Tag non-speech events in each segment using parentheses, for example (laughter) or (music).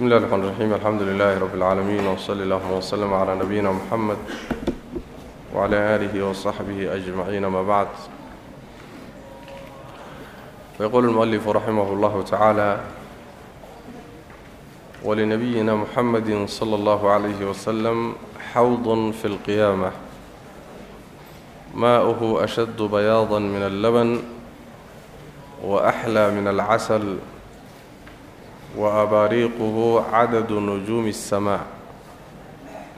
بسم الله الرحمن الرحيم الحمد لله رب العالمين وصلى اللهم وسلم على نبينا محمد وعلى آله وصحبه أجمعين ما بعد فيقول المؤلف رحمه الله تعالى ولنبينا محمد صلى الله عليه وسلم حوض في القيامة ماؤه أشد بياضا من اللبن وأحلى من wa abaariiquhu cadadu nujuumi الsamaa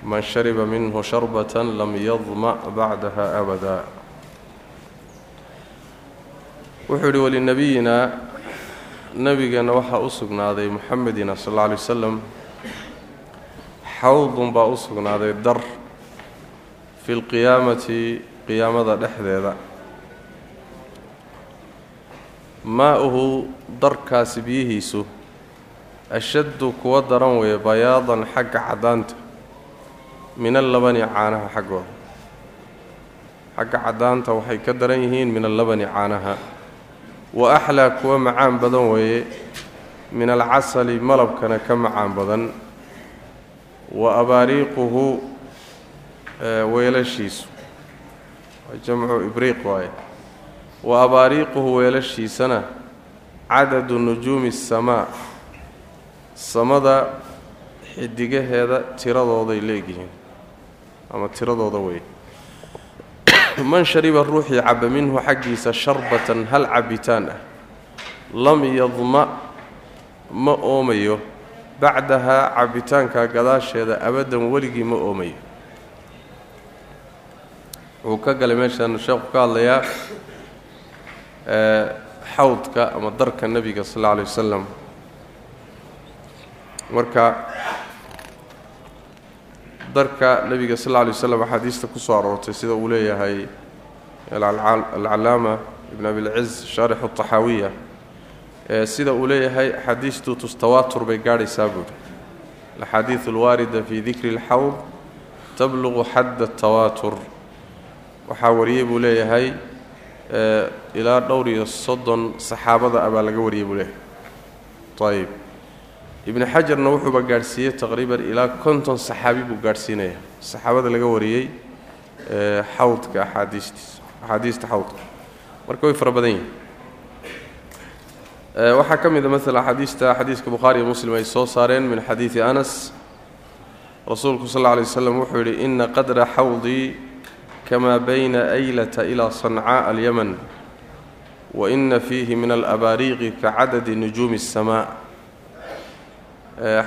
man shariba minhu sharbata lam yadmac bacdaha abada wuxuu yihi walinabiyina nabigeenna waxaa u sugnaaday muxamedina sal alla alay wasalam xawdun baa u sugnaaday dar fi lqiyaamati qiyaamada dhexdeeda maa-uhu darkaasi biyihiisu ashaddu kuwa daran weeye bayaadan xagga caddaanta. Min allabani caanaha xaggooda. Xagga caddaanta waxay ka daran yihiin min allabani caanaha. Wa axlaa kuwa macaan badan weeye. Min alcasali malabkana ka macaan badan. Wa abaariiquhu weelashiisu. Jamcu ibriiq waaye. Wa abaariiquhu weelashiisana cadadu nujuumi asamaa samada xidigaheeda tiradooday leegyihiin ama tiradooda wey (coughs) man shariba ruuxii caba minhu xaggiisa sharbatan hal cabitaan ah lam yadma ma oomayo. Bacdahaa cabitaanka gadaasheeda abadan weligii ma oomayo. Wuxuu ka galay meeshaan sheekhu ka hadlayaa xawdka ama darka nebiga sal alla alay wasalam marka darka nebiga sal alla lay waslam axaadiista ku soo aroortay sida uu leeyahay alcalaama ibn abilciz shaarixu taxaawiya sida uu leeyahay axaadiistu tustawaatur bay gaadhaysaa buuri alaxaadiidu alwaarida fi dikri اlxawd tabluqu xadda tawaatur. Waxaa wariyey buu leeyahay ilaa dhowr iyo soddon saxaabada ah baa laga wariyey buu leeyahay. Ayb ibni xajarna wuxuuba gaadhsiiyey taqriiban ilaa konton saxaabi buu gaadhsiinaya. Saxaabada laga wariyey xawdka axaadiistiisa axaadiista xawdka. Marka way fara badan yihiin waxaa ka mid a maala axaadiista xadiiska bukhaari iyo muslim ay soo saareen min xadiidi anas. Rasuulku sal alla lay waslam wuxuu yidhi ina qadra xawdii kama bayna aylata ilaa sancaa alyaman wa ina fiihi min alabaariiqi kacadadi nujuumi الsamaa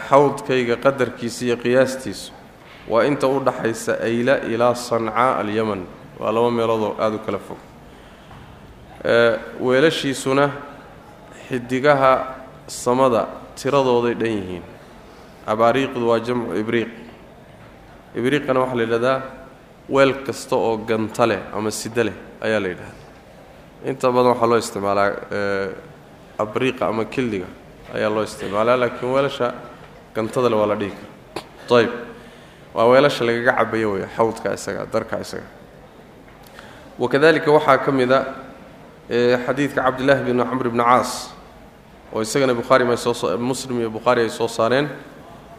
xawdkayga qadarkiisa iyo qiyaastiisu. Waa inta u dhaxaysa ayla ilaa sancaa alyaman. Waa laba meeloodoo aada u kala fog. Weelashiisuna xidigaha samada tiradooday dhan yihiin. Abaariiqdu waa jamcu ibriiq. Ibriiqana waxaa la yidhahdaa weel kasta oo ganta leh ama sida leh ayaa la yidhahdaa. Inta badan waxaa loo isticmaalaa abriiqa ama kildiga ayaa loo isticmaalaa laakiin weelasha gantada le waa la dhihi kara ayb waa weelasha lagaga cabayo wey xawdka isaga darka isaga. Wakadalika waxaa ka mid a xadiidka cabdillaahi bn camr bni caas oo isagana bukhaari muslim iyo bukhaari ay soo saareen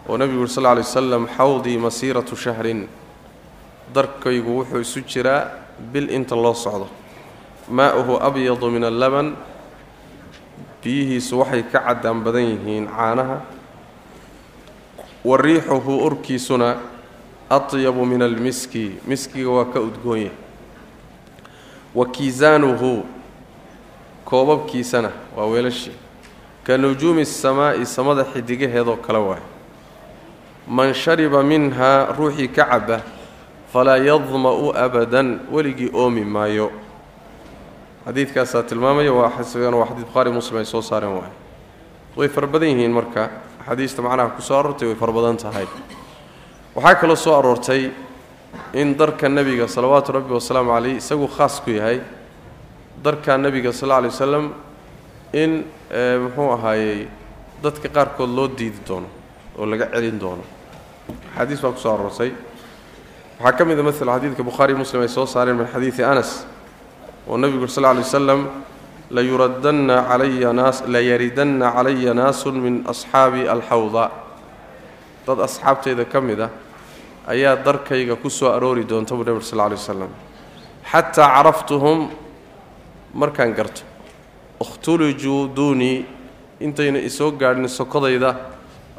oo nebigu uri sal lla alay xawdii masiiratu shahrin. Darkaygu wuxuu isu jiraa bil inta loo socdo. Maa'uhu abyadu min allaban biyihiisu waxay ka caddaan badan yihiin caanaha. Wa riixuhu urkiisuna atyabu min almiski miskiga waa ka udgoonya wa kiisaanuhu koobabkiisana waa weelashii ka nujuumi asamaa'i samada xidigaheedoo kale waay man shariba minhaa ruuxii ka cabba falaa yadma'u abadan weligii oomi maayo xadiidkaasaa tilmaamaya waa isagana waa xadiid bukhaari muslim ay soo saareen waay. Way fara badan yihiin marka axaadiista macnaha ku soo aroortay way fara badan tahay. Waxaa kaloo soo aroortay in darka nebiga salawaatu rabbi wasalaamu caleyh isagu khaas ku yahay darka nebiga sal alla alay wasalam in muxuu ahaayey dadka qaarkood loo diidi doono oo laga celin doono. Axaadiis baa ku soo aroortay. Waxaa ka mid a maala xadiidka bukhaari muslim ay soo saareen min xadiidi anas oo nebigu ur wasalam layuridanna calaya naas layaridanna calaya naasun min asxaabi alxawda dad asxaabtayda ka mid ah ayaa darkayga ku soo aroori doonta buu nebi sal lla alay waslam xataa caraftuhum markaan garto ikhtulijuu duunii intayna isoo gaadhin sokodayda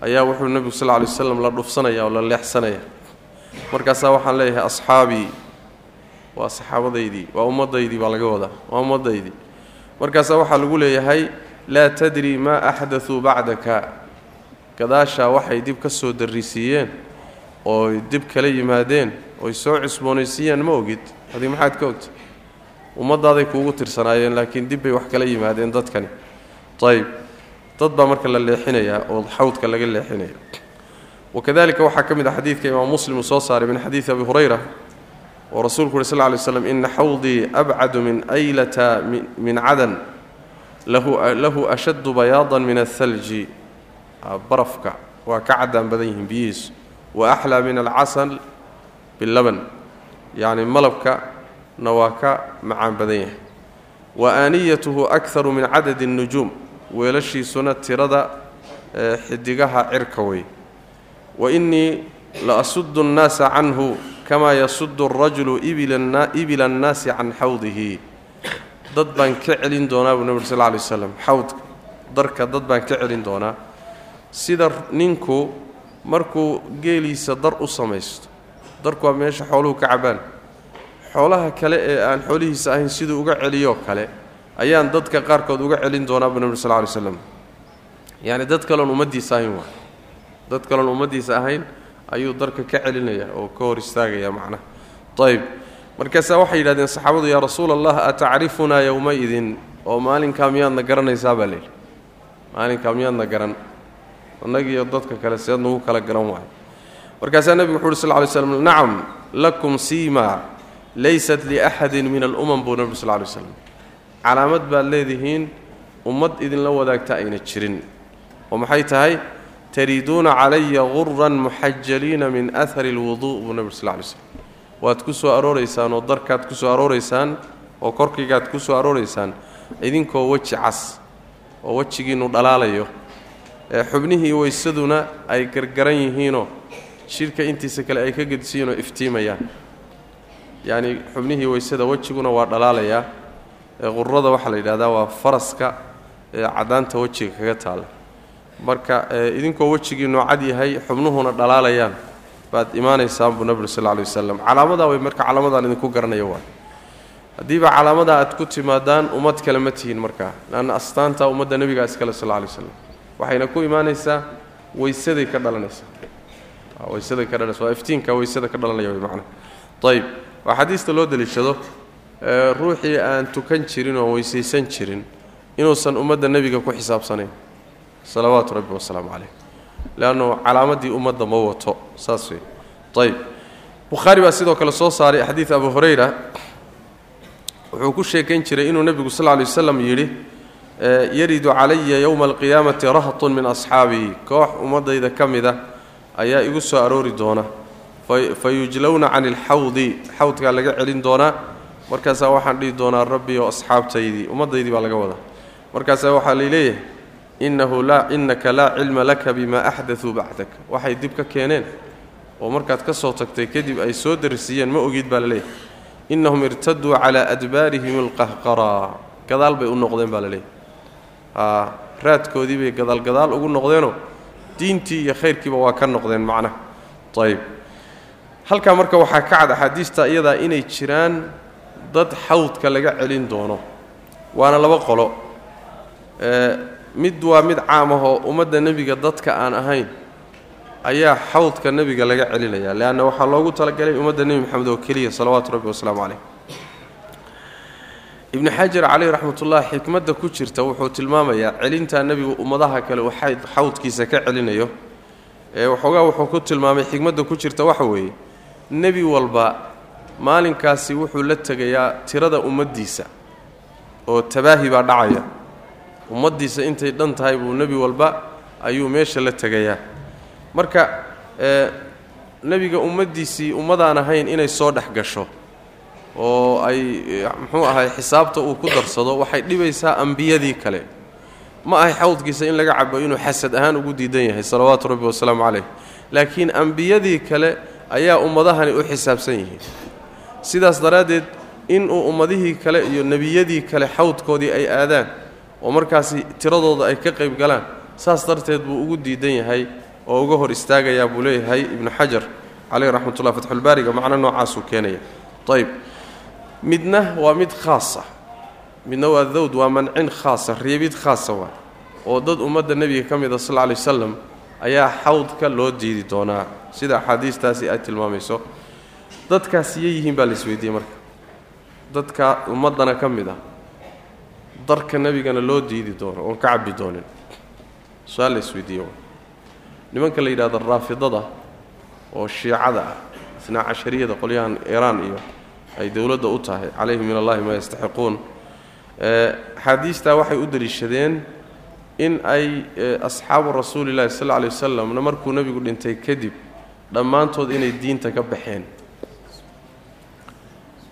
ayaa wuxuu nebigu sal lay waslam la dhufsanaya oo la leexsanaya markaasaa waxaan leeyahay asxaabii waa saxaabadaydii waa ummaddaydii baa laga wadaa waa ummaddaydii markaasaa waxaa lagu leeyahay laa tadri maa axdatuu bacdaka. Gadaashaa waxay dib ka soo darrisiiyeen ooy dib kala yimaadeen oy soo cusboonaysiiyeen ma ogid. Haddii maxaad ka ogta ummaddaaday kuugu tirsanaayeen laakiin dib bay wax kala yimaadeen dadkani. Ayb dad baa marka la leexinayaa oo xawdka laga leexinaya. Wakadalika waxaa ka mid ah xadiidka imaam muslim soo saaray min xadiidi abi hurayra oo rasuulku uhi sal ly slm ina xawdii abcadu min aylata min cadan lahu ashaddu bayaadan min ahalji barafka waa ka cadaan badan yihiin biyihiisu wa axlaa min alcasal bilaban yacni malabkana waa ka macaan badan yahay. Wa aaniyatuhu akharu min cadadi nujuum weelashiisuna tirada xidigaha cirka wey wa innii la asudu nnaasa canhu kamaa yasudu arajulu ibila annaasi can xawdihi. Dad baan ka celin doonaa buu nebi sal lay slam xawdka darka dad baan ka celin doonaa. Sida ninku markuu geeliisa dar u samaysto darku waa meesha xooluhu ka cabaan. Xoolaha kale ee aan xoolihiisa ahayn siduu uga celiyoo kale ayaan dadka qaarkood uga celin doonaa buu nebi sal lay slam yacni dad kaloon ummaddiisa ahayn waa dad kaloon ummaddiisa ahayn ayuu darka ka celinaya oo ka hor istaagaya macnaha. Ayb markaasaa waxay yidhahdeen saxaabadu yaa rasuula allah atacrifunaa yowma-idin oo maalinkaa miyaadna garanaysaa baa layidhi maalinkaa miyaadna garan. Annagiiyo dadka kale seed nagu kala garan waayo markaasaa nebigu wuxu uhi sal ly slam nacam lakum siima laysat liaxadin min alumam buu nebigu sal ly slam calaamad baad leedihiin ummad idinla wadaagta ayna jirin. Oo maxay tahay tariiduuna calaya guran muxajaliina min ahari اlwuduu buu nebigu sal lay slm waad ku soo arooraysaan oo darkaad ku soo arooraysaan oo korkaygaad ku soo arooraysaan idinkoo weji cas oo wejigiinnu dhalaalayo. Ee xubnihii weysaduna ay gargaran yihiinoo jidhka intiisa kale ay ka gedisiyiinoo iftiimayaan. Yacnii xubnihii weysada wejiguna waa dhalaalayaa. Ee qurada waxaa la yidhahdaa waa faraska ee caddaanta wejiga kaga taalla marka idinkoo wejigiinnu cad yahay xubnuhuna dhalaalayaan. Baad imaanaysaan buu nebigu sal lay wasalam calaamadaa way marka calaamadan idinku garanaya waay haddiiba calaamadaa aad ku timaadaan ummad kale ma tihiin markaa leanna astaanta ummadda nebiga iskale sal lay slam waxayna ku imaanaysaa weysaday ka dhalanaysaa weysaday ka dhalanaysa. Waa iftiinka weysada ka dhalanaya way macnaha ayib waa xadiista loo deliishado ruuxii aan tukan jirin oo weysaysan jirin inuusan ummadda nebiga ku xisaabsanayn salawaatu rabbi wasalaamu calayh leannu calaamaddii ummadda ma wato saas wey ayib bukhaari baa sidoo kale soo saaray xadiid abu hurayra. Wuxuu ku sheekayn jiray inuu nebigu sal lay waslam yidhi yaridu calaya yowma alqiyaamati rahtun min asxaabii koox ummaddayda ka mid a ayaa igu soo aroori doona. Fa yujlowna cani alxawdi xawdkaa laga celin doonaa markaasaa waxaan dhihi doonaa rabbi oo asxaabtaydii ummaddaydii baa laga wadaa. Markaasaa waxaa layleeyahay innahu laa innaka laa cilma laka bima axdatuu bacdak waxay dib ka keeneen oo markaad ka soo tagtay kadib ay soo darisiiyeen ma ogid baa la leeyahay innahum irtaduu calaa adbaarihim alqahqaraa gadaal bay u noqdeen baa laleeyahy raadkoodii bay gadaalgadaal ugu noqdeenoo diintii iyo khayrkiiba waa ka noqdeen macnaha ayib halkaa marka waxaa ka cad axaadiista iyadaa inay jiraan dad xawdka laga celin doono waana laba qolo mid waa mid caam ahoo ummadda nebiga dadka aan ahayn ayaa xawdka nebiga laga celinaya leanna waxaa loogu talagalay ummadda nebi moxamed oo keliya salawaatu rabbi wasalaamu caleyh ibnu xajar caleyh raxmatullah xikmadda ku jirta wuxuu tilmaamayaa celintaa nebigu ummadaha kale uu xawdkiisa ka celinayo. Ee waxoogaa wuxuu ku tilmaamay xikmadda ku jirta waxa weeye nebi walba maalinkaasi wuxuu la tegayaa tirada ummaddiisa oo tabaahi baa dhacaya ummaddiisa intay dhan tahay buu nebi walba ayuu meesha la tegayaa. Marka nebiga ummaddiisii ummadaan ahayn inay soo dhex gasho oo ay muxuu ahay xisaabta uu ku darsado waxay dhibaysaa ambiyadii kale. Ma ahay xawdkiisa in laga cabo inuu xasad ahaan ugu diidan yahay salawaatu rabbi wasalaamu caleyh laakiin ambiyadii kale ayaa ummadahani u xisaabsan yihiin. Sidaas daraaddeed inuu ummadihii kale iyo nebiyadii kale xawdkoodii ay aadaan oo markaasi tiradooda ay ka qayb galaan saas darteed buu ugu diidan yahay oo uga hor istaagayaa buu leeyahay ibnu xajar caleyh raxmatullah fatxulbaariga macno noocaasuu keenaya. Ayb midna waa mid khaasa midna waa dawd waa mancin khaasa reebid khaasa waa. Oo dad ummadda nebiga ka mida sal lay wasalam ayaa xawdka loo diidi doonaa. Sida axaadiistaasi ay tilmaamayso. Dadkaas iyay yihiin baa la isweydiiyey marka. Dadka ummaddana ka mid ah darka nebigana loo diidi doono oon ka cabbi doonin. Su'aal la isweydiiye nimanka la yidhahdo raafidada oo shiicada ah isnaa cashariyada qolyahan iiraan iyo ay dowladda u tahay calayhim min allahi maa yastaxiquun. Axaadiistaa waxay u deliishadeen in ay asxaabu rasuuli llahi sal lla lay wasalamna markuu nebigu dhintay kadib dhammaantood inay diinta ka baxeen.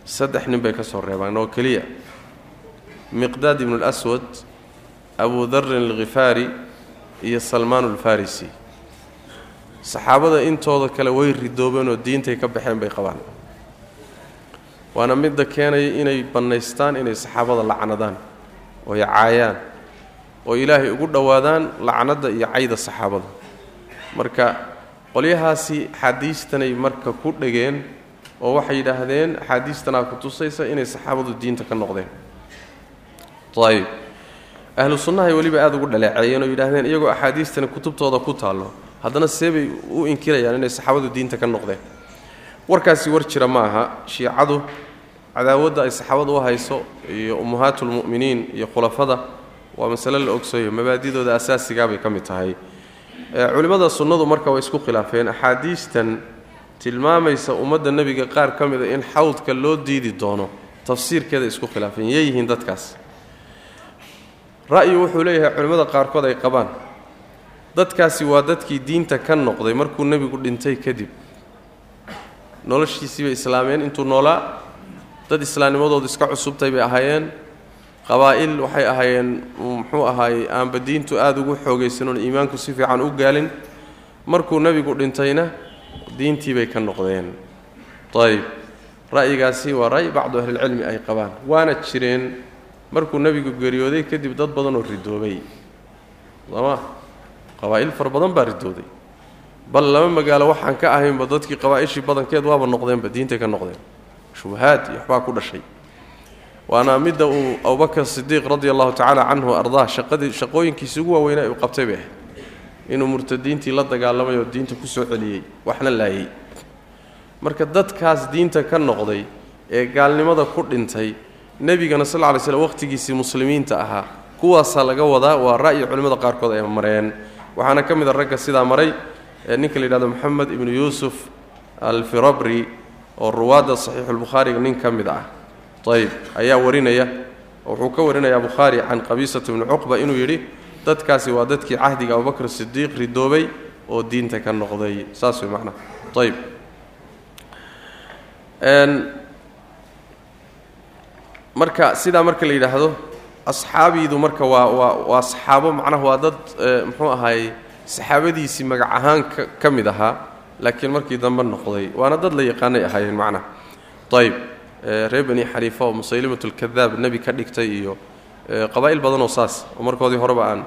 Saddex nin bay ka soo reebaan oo keliya miqdaad ibnu اlswad abu darin alkhifaari iyo salmaan alfarisi. Saxaabada intooda kale way ridoobeen oo diintay ka baxeen bay qabaan. Waana midda keenaya inay bannaystaan inay saxaabada lacnadaan ooy caayaan oo ilaahay ugu dhowaadaan lacnadda iyo cayda saxaabada marka qolyahaasi axaadiistanay marka ku dhegeen oo waxay yidhaahdeen axaadiistanaa ku tusaysa inay saxaabadu diinta ka noqdeen ayb ahlu sunnahay weliba aada ugu dhaleeceeyeen oo yidhahdeen iyagoo axaadiistani kutubtooda ku taallo. Haddana seebay u inkirayaan inay saxaabadu diinta ka noqdeen. Warkaasi war jira ma aha. Shiicadu cadaawadda ay saxaabadu u hayso iyo ummahaatulmu'miniin iyo khulafada waa masale la ogsayo mabaadidooda asaasigaabay ka mid tahay. Culimmada sunnadu marka way isku khilaafeen. Axaadiistan tilmaamaysa ummadda nebiga qaar ka mida in xawdka loo diidi doono. Tafsiirkeeda isku khilaafeen. Yeeyihiin dadkaas ra'yi wuxuu leeyahay culimmada qaarkood ay qabaan dadkaasi waa dadkii diinta ka noqday markuu nebigu dhintay kadib noloshiisii bay islaameen intuu noolaa dad islaamnimadoodu iska cusubtay bay ahaayeen qabaa'il waxay ahaayeen muxuu ahaayey aanba diintu aada ugu xoogaysanon iimaanku si fiican u gaalin markuu nebigu dhintayna diintii bay ka noqdeen. Ayb ra'yigaasi waa ra'yi bacdu ahlilcilmi ay qabaan waana jireen markuu nebigu geeriyooday kadib dad badanoo ridoobay. Sooma qabaa'il fara badan baa ridooday bal laba magaalo waxaan ka ahaynba dadkii qabaa'ishii badankeed waaba noqdeenba diintay ka noqdeen. Shubahaad iyo waxbaa ku dhashay. Waana midda uu abubakar sidiiq radi allahu tacaala canhu ardaa shaqadii shaqooyinkiisi ugu waaweynaa uu qabtay bay ahayd inuu murtadiintii la dagaalamay oo diinta ku soo celiyey waxna laayey marka dadkaas diinta ka noqday ee gaalnimada ku dhintay nebigana sal lla lay slm waqhtigiisii muslimiinta ahaa. Kuwaasaa laga wadaa waa ra'yi culimmada qaarkood ay mareen. Waxaana ka mid a ragga sidaa maray ninka la yidhahdo moxamed ibnu yuusuf alfirabri oo ruwaadda saxiixulbukhaariga nin ka mid ah. Ayb ayaa warinaya wuxuu ka warinayaa bukhaari can qabiisata bni cuqba inuu yidhi dadkaasi waa dadkii cahdiga abubakr sidiiq ridoobay oo diinta ka noqday. Saas way macnaha ayb marka sidaa marka la yidhaahdo asxaabiidu marka waa waa waa saxaabo macnaha waa dad muxuu ahaayey saxaabadiisii magac ahaan ka mid ahaa laakiin markii dambe noqday waana dad la yaqaanay ahaayeen macnaha. Ayb reer bani xaniifa oo musaylimatulkadaab nebi ka dhigtay iyo qabaa'il badanoo saas oo markoodii horeba aan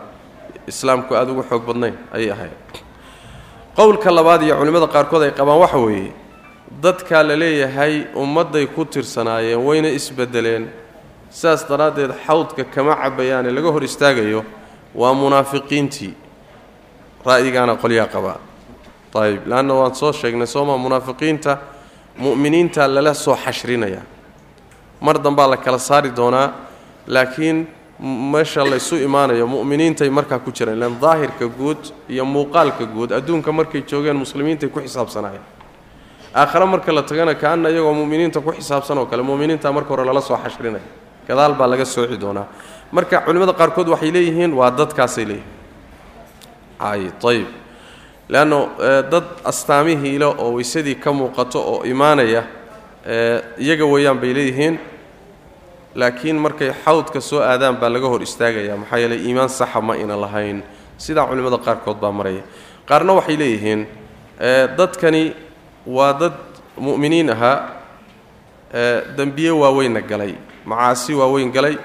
islaamku aada ugu xoog badnayn ayay ahayd qowlka labaad iyo culimmada qaarkood ay qabaan waxa weeye dadkaa la leeyahay ummadday ku tirsanaayeen wayna isbedeleen sidaas daraaddeed xawdka kama cabayaane laga hor istaagayo waa munaafiqiintii. Ra'yigaana qolyaa qabaa ayib leanna waan soo sheegnay sooma munaafiqiinta mu'miniinta lala soo xashrinayaa mar dambaa la kala saari doonaa laakiin meesha laysu imaanayo mu'miniintay markaa ku jiraan ilaan daahirka guud iyo muuqaalka guud adduunka markay joogeen muslimiintay ku xisaabsanaayeen aakhare marka la tagana kaana iyagoo mu'miniinta ku xisaabsan oo kale mu'miniinta marka hore lala soo xashrinaya gadaal baa laga sooci doonaa. Marka culimmada qaarkood waxay leeyihiin waa dadkaasay leeyihiin. Ay ayib leanno dad astaamihiile oo weysadii ka muuqato oo imaanaya iyaga weeyaan bay leeyihiin laakiin markay xawdka soo aadaan baa laga hor istaagaya maxaa yeeley iimaan saxa ma ina lahayn. Sidaa culimmada qaarkood baa maraya. Qaarna waxay leeyihiin dadkani waa dad mu'miniin ahaa dembiye waaweynna galay macaasi waaweyn galay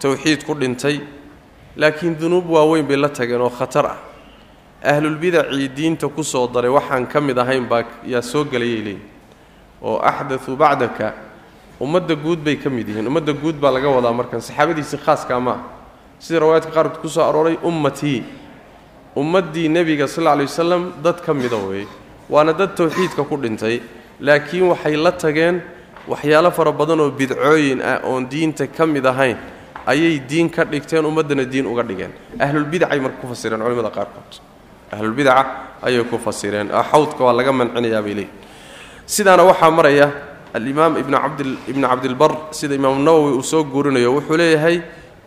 towxiid ku dhintay laakiin dunuub waaweyn bay la tageen oo khatar ah. Ahlulbidacii diinta ku soo daray waxaan ka mid ahayn baa yaa soo gelayay leeyihiin oo axdatuu bacdaka ummadda guud bay ka mid yihiin. Ummadda guud baa laga wadaa markan saxaabadiisii khaaskaa ma sida rawaayadka qaarkood ku soo arooray ummatii ummaddii nebiga sal alay wasalam dad ka mida weeye. Waana dad towxiidka ku dhintay laakiin waxay la tageen waxyaalo fara badan oo bidcooyin ah oon diinta ka mid ahayn ayay diin ka dhigteen ummaddana diin uga dhigeen. Ahlulbidacay marka ku fasireen culimada qaarkood. Ahlulbidaca ayay ku fasireen. Xawdka waa laga mancinayaa bay leeyihiin sidaana waxaa maraya alimaam ibn cabd ibnu cabdilbar sida imaamu nawowi uu soo guurinayo wuxuu leeyahay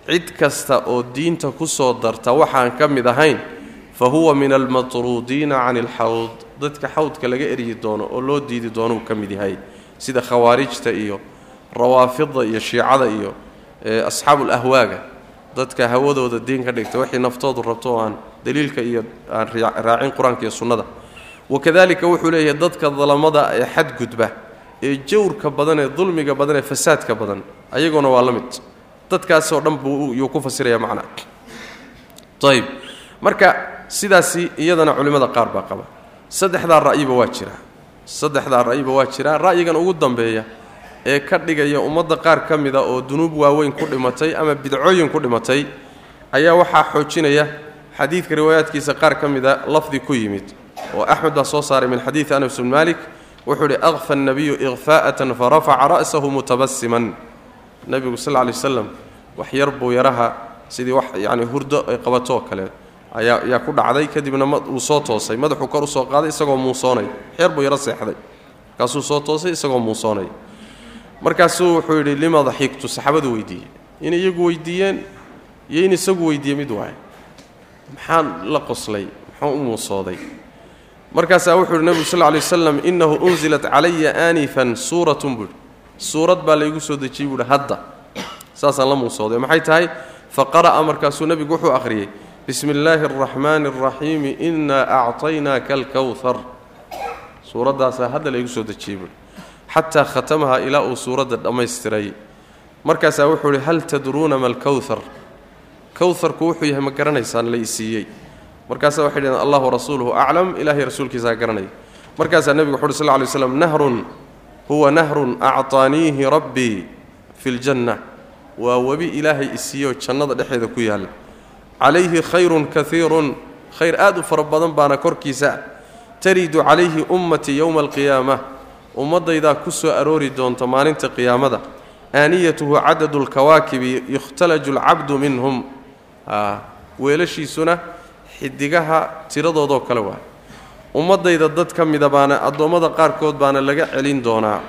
cid kasta oo diinta ku soo darta waxaan ka mid ahayn fa huwa min almatruudiina cani alxawd. Dadka xawdka laga eryi doono oo loo diidi doonuu ka mid yahay sida khawaarijta iyo rawaafidda iyo shiicada iyo asxaabu ulahwaaga dadka hawadooda diin ka dhigta waxay naftoodu rabto oo aan daliilka iyo aan raacin qur'aanka iyo sunnada. Wakadalika wuxuu leeyahay dadka dalamada ee xadgudba ee jawrka badan ee dulmiga badan ee fasaadka badan ayagoona waa la mid. Dadkaasoo dhan buu ku fasiraya macnaa ayb marka sidaasi iyadana culimmada qaar baa qaba. Saddexdaa ra'yiba waa jira saddexdaa ra'yiba waa jiraa ra'yigan ugu dambeeya ee ka dhigaya ummadda qaar ka mida oo dunuub waaweyn ku dhimatay ama bidcooyin ku dhimatay ayaa waxaa xoojinaya xadiidka riwaayaadkiisa qaar ka mida lafdi ku yimid oo axmed baa soo saaray min xadiidi anas bn malik wuxuu idhi akfa annabiyu ikfaa'atan farafaca ra'sahu mutabasiman nebigu sal lla lay waslam wax yar buu yaraha sidii wax yacni hurdo ay qabato oo ayaa ku dhacday. Kadibna uu soo toosay. Madaxuu kor u soo qaaday isagoo muusoonay yar buu yaro seexday. Markaasuu soo toosay isagoo muusoonay markaasuu wuxuu yidhi lima daxigtu saxaabadu weydiiyey in iyagu weydiiyeen iyo in isagu weydiiyey mid waaye. Maxaan la qoslay? Maxaan u muusooday? Markaasaa wuxuu yidhi nebigu sal lla lay waslam innahu unzilat calaya aanifan suuratun buuhi suurad baa laygu soo dejiyey buuhi hadda. Saasaan la muusooday. Maxay tahay? Fa qara'a markaasuu nebigu wuxuu akhriyey bismi illaahi araxmaani araxiimi innaa acطaynaaka alkowhar suuraddaasaa hadda laygu soo dejiyey xataa khatamaha ilaa uu suuradda dhammaystiray. Markaasaa wuxuu ihi hal tadruuna ma alkowhar kowharku wuxuu yahay ma garanaysaan la isiiyey markaasaa waxay dhaheen allah warasuuluhu aclam ilaahay rasuulkiisaa garanaya markaasaa nebigu wuxu uhi sal ly slam nahrun huwa nahrun acطaaniihi rabbii fi ljanna waa webi ilaahay isiiyeoo jannada dhexeeda ku yaalla calayhi khayrun kaiirun khayr aad u fara badan baana korkiisa taridu calayhi ummatii yowma alqiyaama. Ummaddaydaa ku soo aroori doonta maalinta qiyaamada. Aaniyatuhu cadadu lkawaakibi yukhtalaju alcabdu minhum. Weelashiisuna xidigaha tiradoodoo kale waa. Ummaddayda dad ka mida baana addoommada qaarkood baana laga celin doonaa.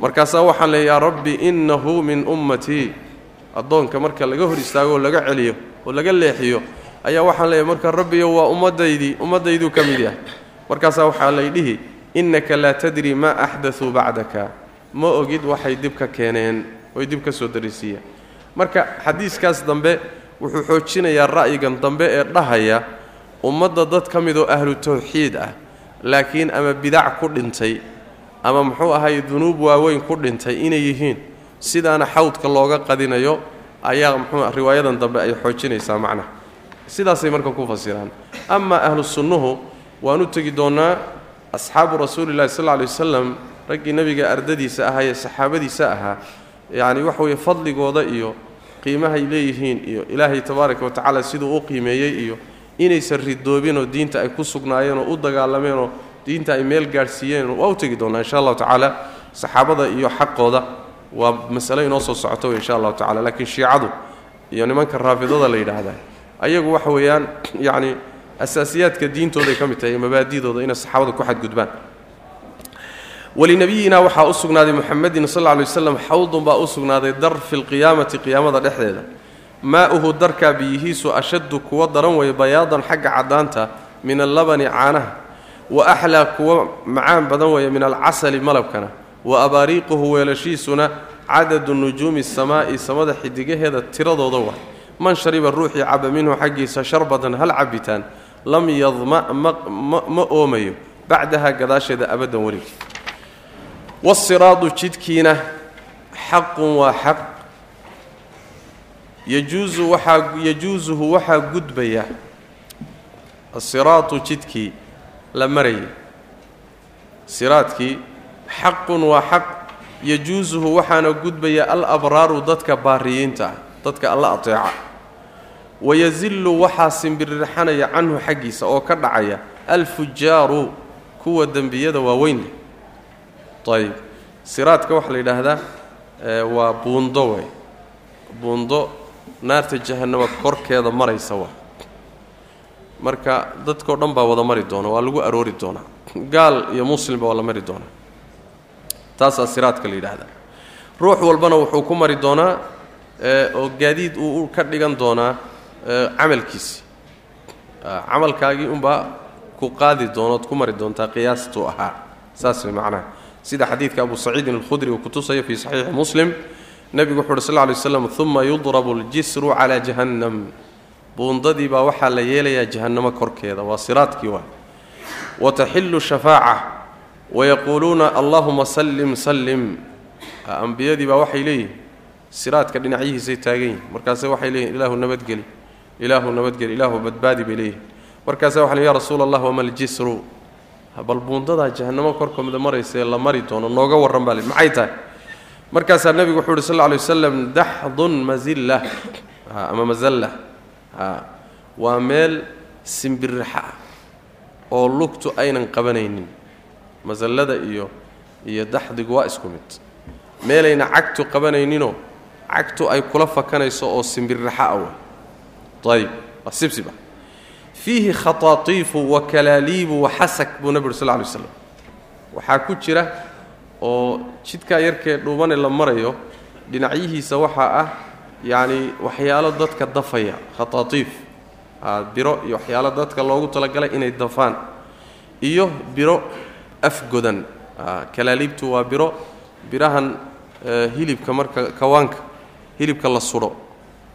Markaasaa waxaan leey yaa rabbi innahu min ummatii addoonka marka laga hor istaago oo laga celiyo oo laga leexiyo ayaa waxaan leeyahy marka rabbiyo waa ummaddaydii ummaddayduu ka mid yahay markaasaa waxaa laydhihi innaka laa tadri maa axdatuu bacdaka. Ma ogid waxay dib ka keeneen oy dib ka soo darisiiyeen. Marka xadiiskaas dambe wuxuu xoojinayaa ra'yigan dambe ee dhahaya ummadda dad ka midoo ahlu tawxiid ah laakiin ama bidac ku dhintay ama muxuu ahay dunuub waaweyn ku dhintay inay yihiin sidaana xawdka looga qadinayo ayaa muxuu riwaayadan dambe ay xoojinaysaa macnaha sidaasay marka ku fasiraan. Amaa ahlu sunnuhu waan tegi doonnaa asxaabu rasuulillahi sal ly wasalam raggii nebiga ardadiisa ahaa ee saxaabadiisa ahaa yacni waxa weeye fadligooda iyo qiimahay leeyihiin iyo ilaahay tabaaraka wa tacaala siduu u qiimeeyey iyo inaysan ridoobinoo diinta ay ku sugnaayeenoo u dagaalameenoo diinta ay meel gaadhsiiyeen waa u tegi doonnaa insha allahu tacaala saxaabada iyo xaqooda waa masale inoo soo socoto insha allahu tacala laakiin shiicadu iyo nimanka raafidada la yidhaahdaa ayagu waxa weeyaan yacni asaasiyaadka diintooday ka mid tahay mabaadidooda inay saxaabada ku xadgudbaan. Walinabiyina waxaa u sugnaaday muxamedin sal lla lay waslam xawdun baa u sugnaaday dar fi lqiyaamati qiyaamada dhexdeeda. Maa-uhu darkaa biyihiisu ashaddu kuwa daran weeye bayaadan xagga caddaanta min allabani caanaha wa axlaa kuwa macaan badan weeye min alcasali malabkana wa abaariiquhu weelashiisuna cadadu nujuumi samaa'i samada xidigaheeda tiradooda waay man shariba ruuxii caba minhu xaggiisa sharbatan hal cabitaan lam yadma ma oomayo bacdaha gadaasheeda abaddan weligii wasiraadu jidkiina xaqun waa xaq. Yajuusu waxaa yajuusuhu waxaa gudbaya asiraatu jidkii la marayay. Siraadkii xaqun waa xaq yajuusuhu waxaana gudbaya alabraaru dadka baariyiinta ah dadka alla ateeca. Wayasillu waxaa simbirirxanaya canhu xaggiisa oo ka dhacaya alfujaaru kuwa dembiyada waaweyn. Ayb siraadka waxaa la yidhaahdaa waa buundo wey buundo naarta jahannama korkeeda maraysa waa. Marka dadkao dhan baa wada mari doona waa lagu aroori doonaa gaal iyo muslimba waa la mari doonaa taasaa siraadka la yidhaahdaa. Ruux walbana wuxuu ku mari doonaa oo gaadiid uu ka dhigan doonaa camalkiisi. Camalkaagii unbaa ku qaadi doonood ku mari doontaa qiyaastuu ahaa. Saas way macnaha sida xadiidka abu saciidin alkhudri uu kutusaya fii saxiixi muslim nebigu wuxu uhi sal ly slam uma yudrabu aljisru calaa jahannam. Buundadii baa waxaa la yeelayaa jahannamo korkeeda. Waa siraadkii waa. Wataxillu shafaaca wayaquuluuna allahuma sallim sallim ambiyadii baa waxay leeyihiin siraadka dhinacyihiisay taagan yihiin markaase waxay leeyihiin ilaahu nabadgeli ilaahu nabadgeli ilaahu badbaadi bay leeyihiin markaase waxa ya rasuula allah wama aljisru bal buundadaa jahannamo korkooda maraysaee la mari doono nooga warran baa maxay tahay markaasaa nebigu wuxuu uhi sal lla lay daxdun mazilla ama mazalla waa meel simbirixa ah oo lugtu aynan qabanaynin masallada iyo iyo daxdigu waa isku mid. Meelayna cagtu qabanayninoo cagtu ay kula fakanayso oo simbirixa ah way. Ayib waa sibsiba. Fiihi khataatiifu wa kalaaliibu wa xasak buu nebi uri sal ly slam waxaa ku jira oo jidkaa yarkee dhuubane la marayo dhinacyihiisa waxaa ah yacni waxyaalo dadka dafaya khataatiif. Biro iyo waxyaalo dadka loogu talagalay inay dafaan. Iyo biro afgodan kalaaliibtu waa biro. Birahan hilibka marka kawaanka hilibka la sudho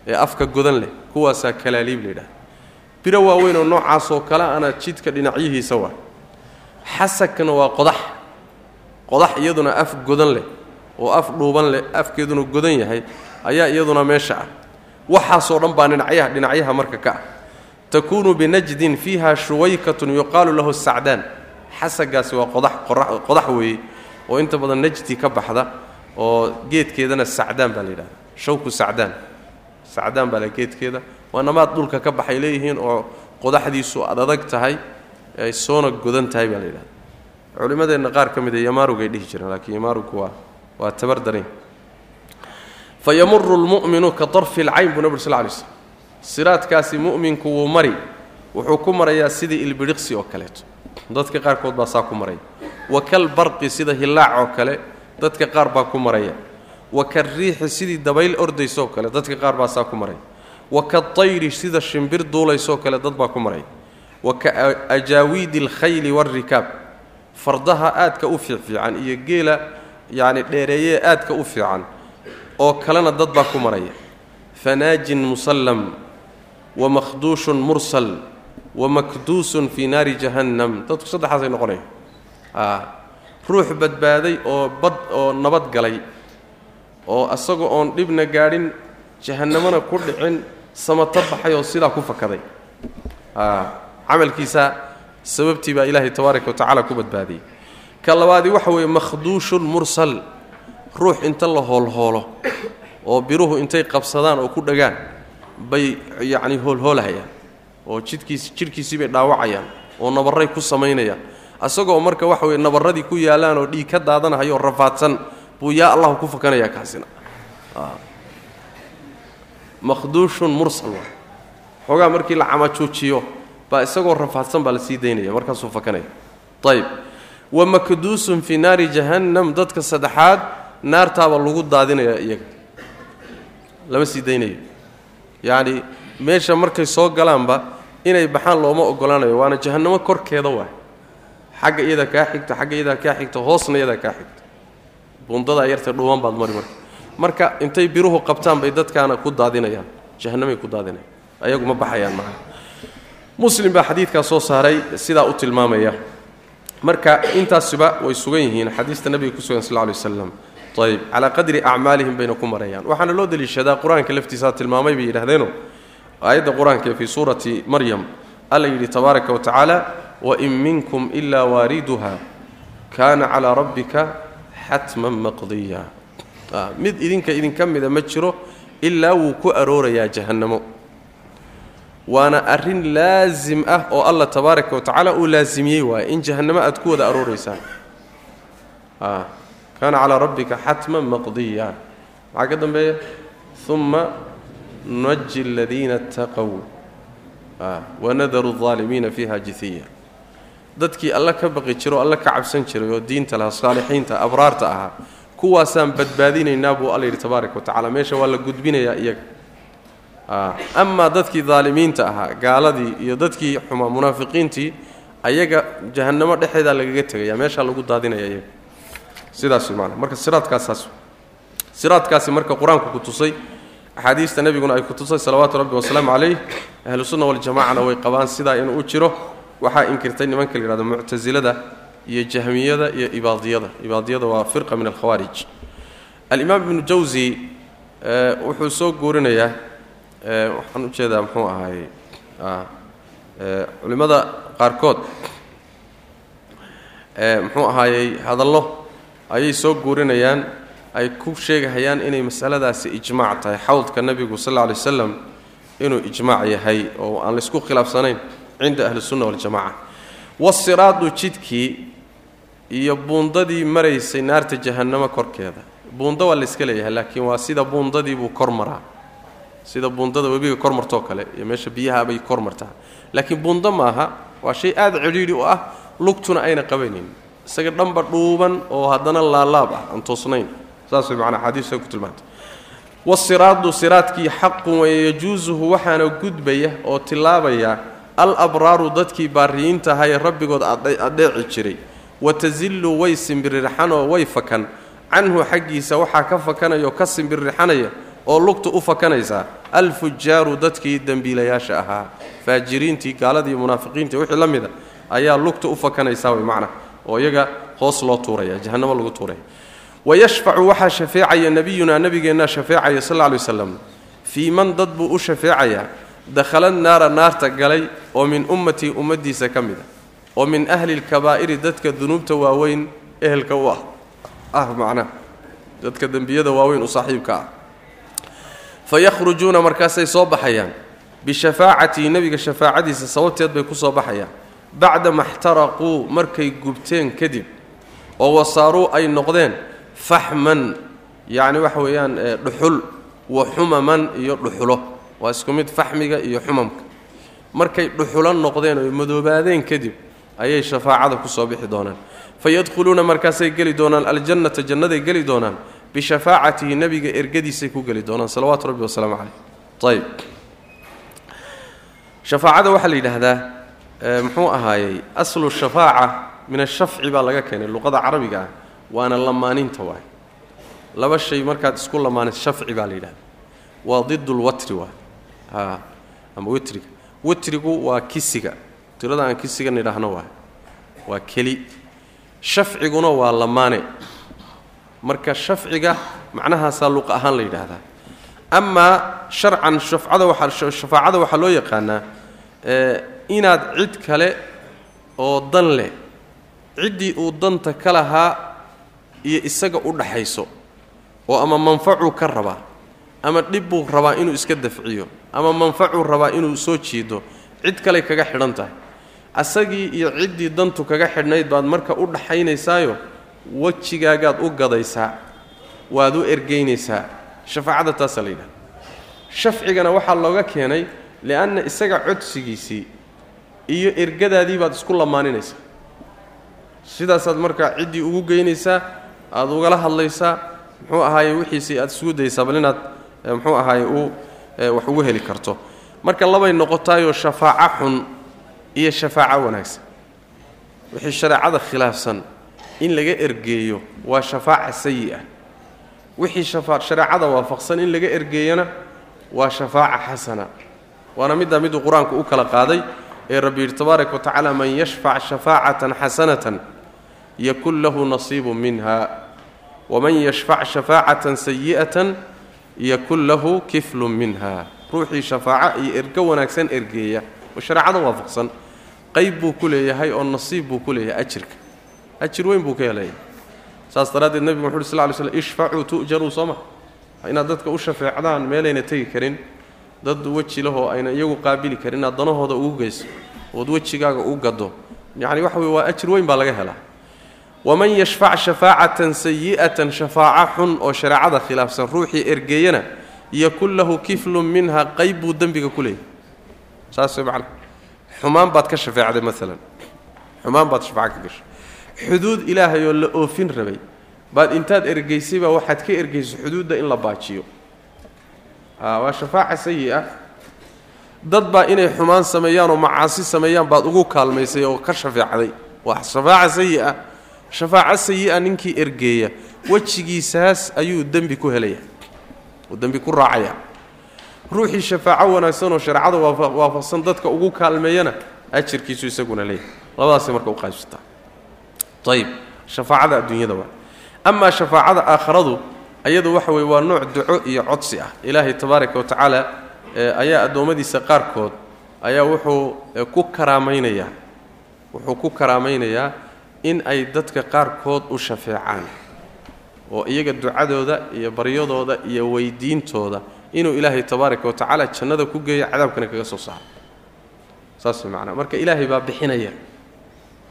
ee afka godan leh kuwaasaa kalaaliib la yidhaha biro waaweyn oo noocaasoo kale ana jidka dhinacyihiisa waa. Xasakna waa qodax. Qodax iyaduna af godan leh oo af dhuuban leh afkeeduna godan yahay ayaa iyaduna meesha ah. Waxaasoo dhan baa dhinacyaha dhinacyaha marka ka ah. Takuunu binajdin fiiha shuwaykatun yuqaalu lahu sacdaan xasagaasi waa qodax qodax weeye oo inta badan najdi ka baxda oo geedkeedana sacdaan baa la yidhahda shawku sacdaan sacdaan baa la geedkeeda. Waa namaad dhulka ka baxay leeyihiin oo qodaxdiisu ad adag tahay ay soona godan tahay baa la yidhahda culimmadeenna qaar ka mid a yamaarugay dhihi jireen laakiin yamaarugu waa waa tabar daran fa yamuru lmu'minu ka darfi alcayn buu nabur sal lay slm siraadkaasi mu'minku wuu mari wuxuu ku marayaa sidii ilbidhiqsi oo kaleeto dadka qaarkood baa saa ku maraya wa kal barqi sida hillaac oo kale dadka qaar baa ku maraya. Wa ka riixi sidii dabayl ordaysoo kale dadka qaar baa saa ku maraya wa ka tayri sida shimbir duulaysoo kale dad baa ku maraya wa ka ajaawiidi alkhayli waalrikaab fardaha aadka u fiicfiican iyo geela yacni dheereeyee aadka u fiican oo kalena dad baa ku maraya. Fanaajin musallam wa makhduushun mursal wa makduusun fii naari jahannam. Dadku saddexaasay noqonaya ruux badbaaday oo bad oo nabad galay oo asagoo oon dhibna gaadhin jahannamana ku dhicin samato baxay oo sidaa ku fakaday. Camalkiisa sababtii baa ilaahay tabaaraka wa tacaala ku badbaadiyey. Ka labaadii waxa weeye makhduushun mursal. Ruux inta la hoolhoolo oo biruhu intay qabsadaan oo ku dhagaan bay yacni hoolhoolahayaan oo jidhkiis jidhkiisii bay dhaawacayaan oo nabarray ku samaynayaan. Asagoo marka waxa weye nabarradii ku yaallaan oo dhiig ka daadanahayo oo rafaadsan buu yaa allahu ku fakanayaa kaasina. Makhduushun mursal xoogaa markii la camajoojiyo baa isagoo rafaadsan baa la sii daynaya markaasuu fakanaya. Ayb wa makduusun fii naari jahannam dadka saddexaad naartaaba lagu daadinayaa iyaga. Lama sii daynayo yacni meesha markay soo galaanba inay baxaan looma ogolaanayo waana jahannamo korkeeda waay. Xagga iyadaa kaa xigta xagga iyadaa kaa xigta hoosna iyadaa kaa xigta. Bundadaa yarta dhuuban baad mari marka. Marka intay biruhu qabtaan bay dadkaana ku daadinayaan jahannamay ku daadinayan ayagu ma baxayaan maaha muslim baa xadiidkaa soo saaray sidaa u tilmaamaya. Marka intaasiba way sugan yihiin xadiista nabiga ku sugan sal ly waslam ayb calaa qadri acmaalihim bayna ku marayaan. Waxaana loo deliishadaa qur'aanka laftiisaa tilmaamay bay yidhahdeeno aayadda qur'aanka ee fii suurati maryam alla yidhi tabaaraka wa tacaala wain minkum ilaa waariduha kaana calaa rabbika xatman maqdiya. Mid idinka idinka mida ma jiro ilaa wuu ku aroorayaa jahannamo. Waana arrin laasim ah oo allah tabaaraka wa tacaala uu laasimiyey waaye in jahannamo aad ku wada arooraysaan kaana calaa rabbika xatman maqdiya. Maxaa ka dambeeya? Uma nunaji aladiina taqow wanadaru aalimiina fiiha jiiya dadkii alla ka baqi jiro alla ka cabsan jiray oo diinta lahaa saalixiinta abraarta ahaa kuwaasaan badbaadinaynaa buu alla yidhi tabaaraka watacala meesha waa la gudbinayaa iyaga amaa dadkii aalimiinta ahaa gaaladii iyo dadkii xumaa munaafiqiintii ayaga jahannamo dhexeedaa lagaga tegaya meeshaa lagu daadinaya iyaga sidaasman marka siraadkaasaas siraadkaasi marka qur'aanku ku tusay axaadiista nebiguna ay ku tusay salawaatu rabbi wasalaamu calayh ahlu sunna waljamacana way qabaan sidaa inuu u jiro. Waxaa inkirtay nimanka la yihahdo muctasilada iyo jahmiyada iyo ibaadiyada. Ibaadiyada waa firqa min alkhawaarij alimaam ibnu jawsi wuxuu soo guurinayaa waxaan u jeedaa muxuu ahaay culimmada qaarkood. Muxuu ahaayey hadallo. Ayay soo guurinayaan ay ku sheegahayaan inay masaladaasi ijmaac tahay. Xawdka nebigu sal lla waslam inuu ijmaac yahay oo aan laysku khilaafsanayn cinda ahli sunna waljamaca wasiraadu jidkii iyo buundadii maraysay naarta jahannamo korkeeda. Buundo waa layska leeyahay laakiin waa sida buundadii buu kor maraa. Sida buundada webiga kor martoo kale iyo meesha biyaha kor martaa. Laakiin buundo maaha waa shay aada cidhiidhi u ah lugtuna ayna qabaynin. Isaga dhanba dhuuban oo haddana laalaab ah aan toosnayn saas way macnaa xadiiska ku tilmaantay wasiraadu siraadkii xaqun weye yajuusuhu waxaana gudbaya oo tillaabaya al abraaru dadkii baariyiinta ahaa ee rabbigood adheeci jiray. Watazillu way simbirirxanoo way fakan. Canhu xaggiisa waxaa ka fakanaya oo ka simbirirxanaya oo lugta u fakanaysaa alfujaaru dadkii dembiilayaasha ahaa. Faajiriintii gaaladii munaafiqiintii wixii la mida ayaa lugta u fakanaysaa way macna oo iyaga hoos loo tuuraya jahannamo lagu tuuraya wayashfacu waxaa shafeecaya nebiyunaa nebigeennaa shafeecaya sal lla alay waslam fii man dad buu u shafeecayaa dakhala naara naarta galay oo min ummatii ummaddiisa ka mida oo min ahli lkabaa'iri dadka dunuubta waaweyn ehelka u ah ah macnaha dadka dembiyada waaweyn u saaxiibka ah fa yakhrujuuna markaasay soo baxayaan bishafaacatii nebiga shafaacadiisa sababteed bay ku soo baxayaan bacdama xtaraquu markay gubteen kadib oo wasaaruu ay noqdeen faxman yacni waxa weeyaan dhuxul wa xumaman iyo dhuxulo. Waa isku mid faxmiga iyo xumamka. Markay dhuxulo noqdeen oo madoobaadeen kadib ayay shafaacada ku soo bixi doonaan. Fa yadkhuluuna markaasay geli doonaan aljannata jannaday geli doonaan bishafaacatihi nebiga ergadiisay ku geli doonaan. Salawaatu rabbi wasalaamu caleyh ayb shafaacada waxaa la yidhaahdaa muxuu ahaayey aslu shafaaca min ashafci baa laga keenay luqada carabiga ah waana lamaaninta waay. Laba shay markaad isku lamaanin shafci baa la yidhahda waa didulwatri waay. Ama witriga. Witrigu waa kisiga. Tirada aan kisiga nidhaahno waay. Waa keli. Shafciguna waa lamaane marka shafciga macnahaasaa luqa ahaan la yidhaahdaa. Amaa sharcan shafcada waxaa shafaacada waxaa loo yaqaanaa inaad cid kale oo dan leh. Ciddii uu danta ka lahaa iyo isaga u dhaxayso oo ama manfacuu ka rabaa ama dhib buu rabaa inuu iska dafciyo ama manfacuu rabaa inuu soo jiido cid kale kaga xidhan tahay. Asagii iyo ciddii dantu kaga xidhnayd baad marka u dhaxaynaysaayo wejigaagaad u gadaysaa waad u ergaynaysaa shafaacada taasaa la yidhahda shafcigana waxaa looga keenay li'anna isaga codsigiisii iyo ergadaadii baad isku lamaaninaysaa. Sidaasaad markaa ciddii ugu geynaysaa aad ugala hadlaysaa muxuu ahaaye wixiisii aad isugu daysaa bal inaad muxuu ahaaye u wax ugu heli karto. Marka labay noqotaayoo shafaaco xun iyo shafaaco wanaagsan. Wixii shareecada khilaafsan in laga ergeeyo waa shafaaca sayi ah wixii shareecada waafaqsan in laga ergeeyana waa shafaaca xasana. Waana middaa miduu qur'aanku u kala qaaday ee rabbi yidhi tabaaraka wa tacaala man yashfac shafaacatan xasanatan yakun lahu nasiibu minha waman yashfac shafaacatan sayi'atan yakun lahu kiflun minha ruuxii shafaaco iyo ergo wanaagsan ergeeya oo shareecada waafaqsan qayb buu ku leeyahay oo nasiib buu ku leeyahay ajirka ajir weyn buu ka helaya saas daraaddeed nebigu wuxu uhi sl ly slm ishfacuu tu'jaruu soo ma inaad dadka u shafeecdaan meelayna tegi karin dad weji lahoo ayna iyagu qaabili karin inaad danahooda ugu geyso ood wejigaaga u gado yacni waxa weye waa ajir weyn baa laga helaa waman yashfac shafaacatan sayi'atan shafaaco xun oo shareecada khilaafsan ruuxii ergeeyana yakun lahu kiflun minha qayb buu dembiga ku leeyahy saas macana xumaan baad ka shafeecday maalan xumaan baad shafaaco ka gashay xuduud ilaahay oo la oofin rabay baad intaad ergeysay baa waxaad ka ergeyso xuduudda in la baajiyo waa shafaaca sayi ah dad baa inay xumaan sameeyaan oo macaasi sameeyaan baad ugu kaalmaysay oo ka shafeecday waa shafaaca sayi ah shafaaco sayi-a ninkii ergeeya wejigiisaas ayuu dembi ku helaya uu dembi ku raacaya. Ruuxii shafaaco wanaagsan oo shareecada waafaqsan dadka ugu kaalmeeyana ajirkiisu isaguna leeyahy labadaasay marka u qaybsataa ayib shafaacada adduunyada waa. Amaa shafaacada aakharadu ayadu waxa weye waa nooc duco iyo codsi ah. Ilaahay tabaaraka wa tacaala ayaa addoommadiisa qaarkood ayaa wuxuu ku karaamaynayaa wuxuu ku karaamaynayaa in ay dadka qaarkood u shafeecaan oo iyaga ducadooda iyo baryadooda iyo weydiintooda inuu ilaahay tabaaraka wa tacaala jannada ku geeyo cadaabkana kaga soo saaro. Saas way macnaa. Marka ilaahay baa bixinaya.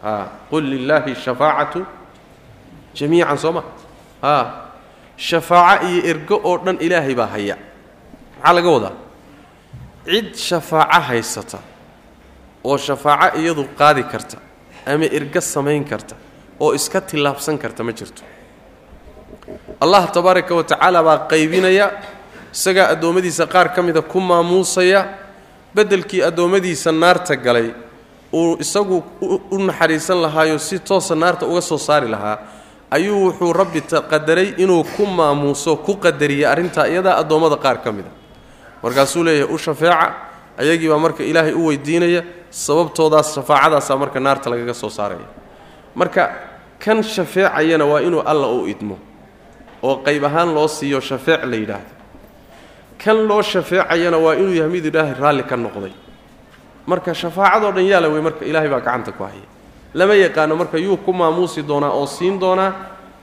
A qul lilaahi shafaacatu jamiican soo ma? Shafaaco iyo ergo oo dhan ilaahay baa haya. Maxaa laga wadaa? Cid shafaaco haysata oo shafaaco iyadu qaadi karta ama ergo samayn karta oo iska tillaabsan karta ma jirto. Allah tabaaraka wa tacaala baa qaybinaya isagaa addoommadiisa qaar ka mida ku maamuusaya beddelkii addoommadiisa naarta galay uu isagu u naxariisan lahaayo si toosa naarta uga soo saari lahaa ayuu wuxuu rabbi qadaray inuu ku maamuuso ku qadariya arrintaa iyadaa addoommada qaar ka mida. Markaasuu leeyahay u shafeeca ayagii baa marka ilaahay u weydiinaya sababtoodaas shafaacadaasaa marka naarta lagaga soo saaraya. Marka kan shafeecayana waa inuu alla u idmo oo qayb ahaan loo siiyo shafeec la yidhaahdo. Kan loo shafeecayana waa inuu yahay mid ilaahay raalli ka noqday. Marka shafaacadoo dhan yaalla wey marka ilaahay baa gacanta ku haya lama yaqaano marka yuu ku maamuusi doonaa oo siin doonaa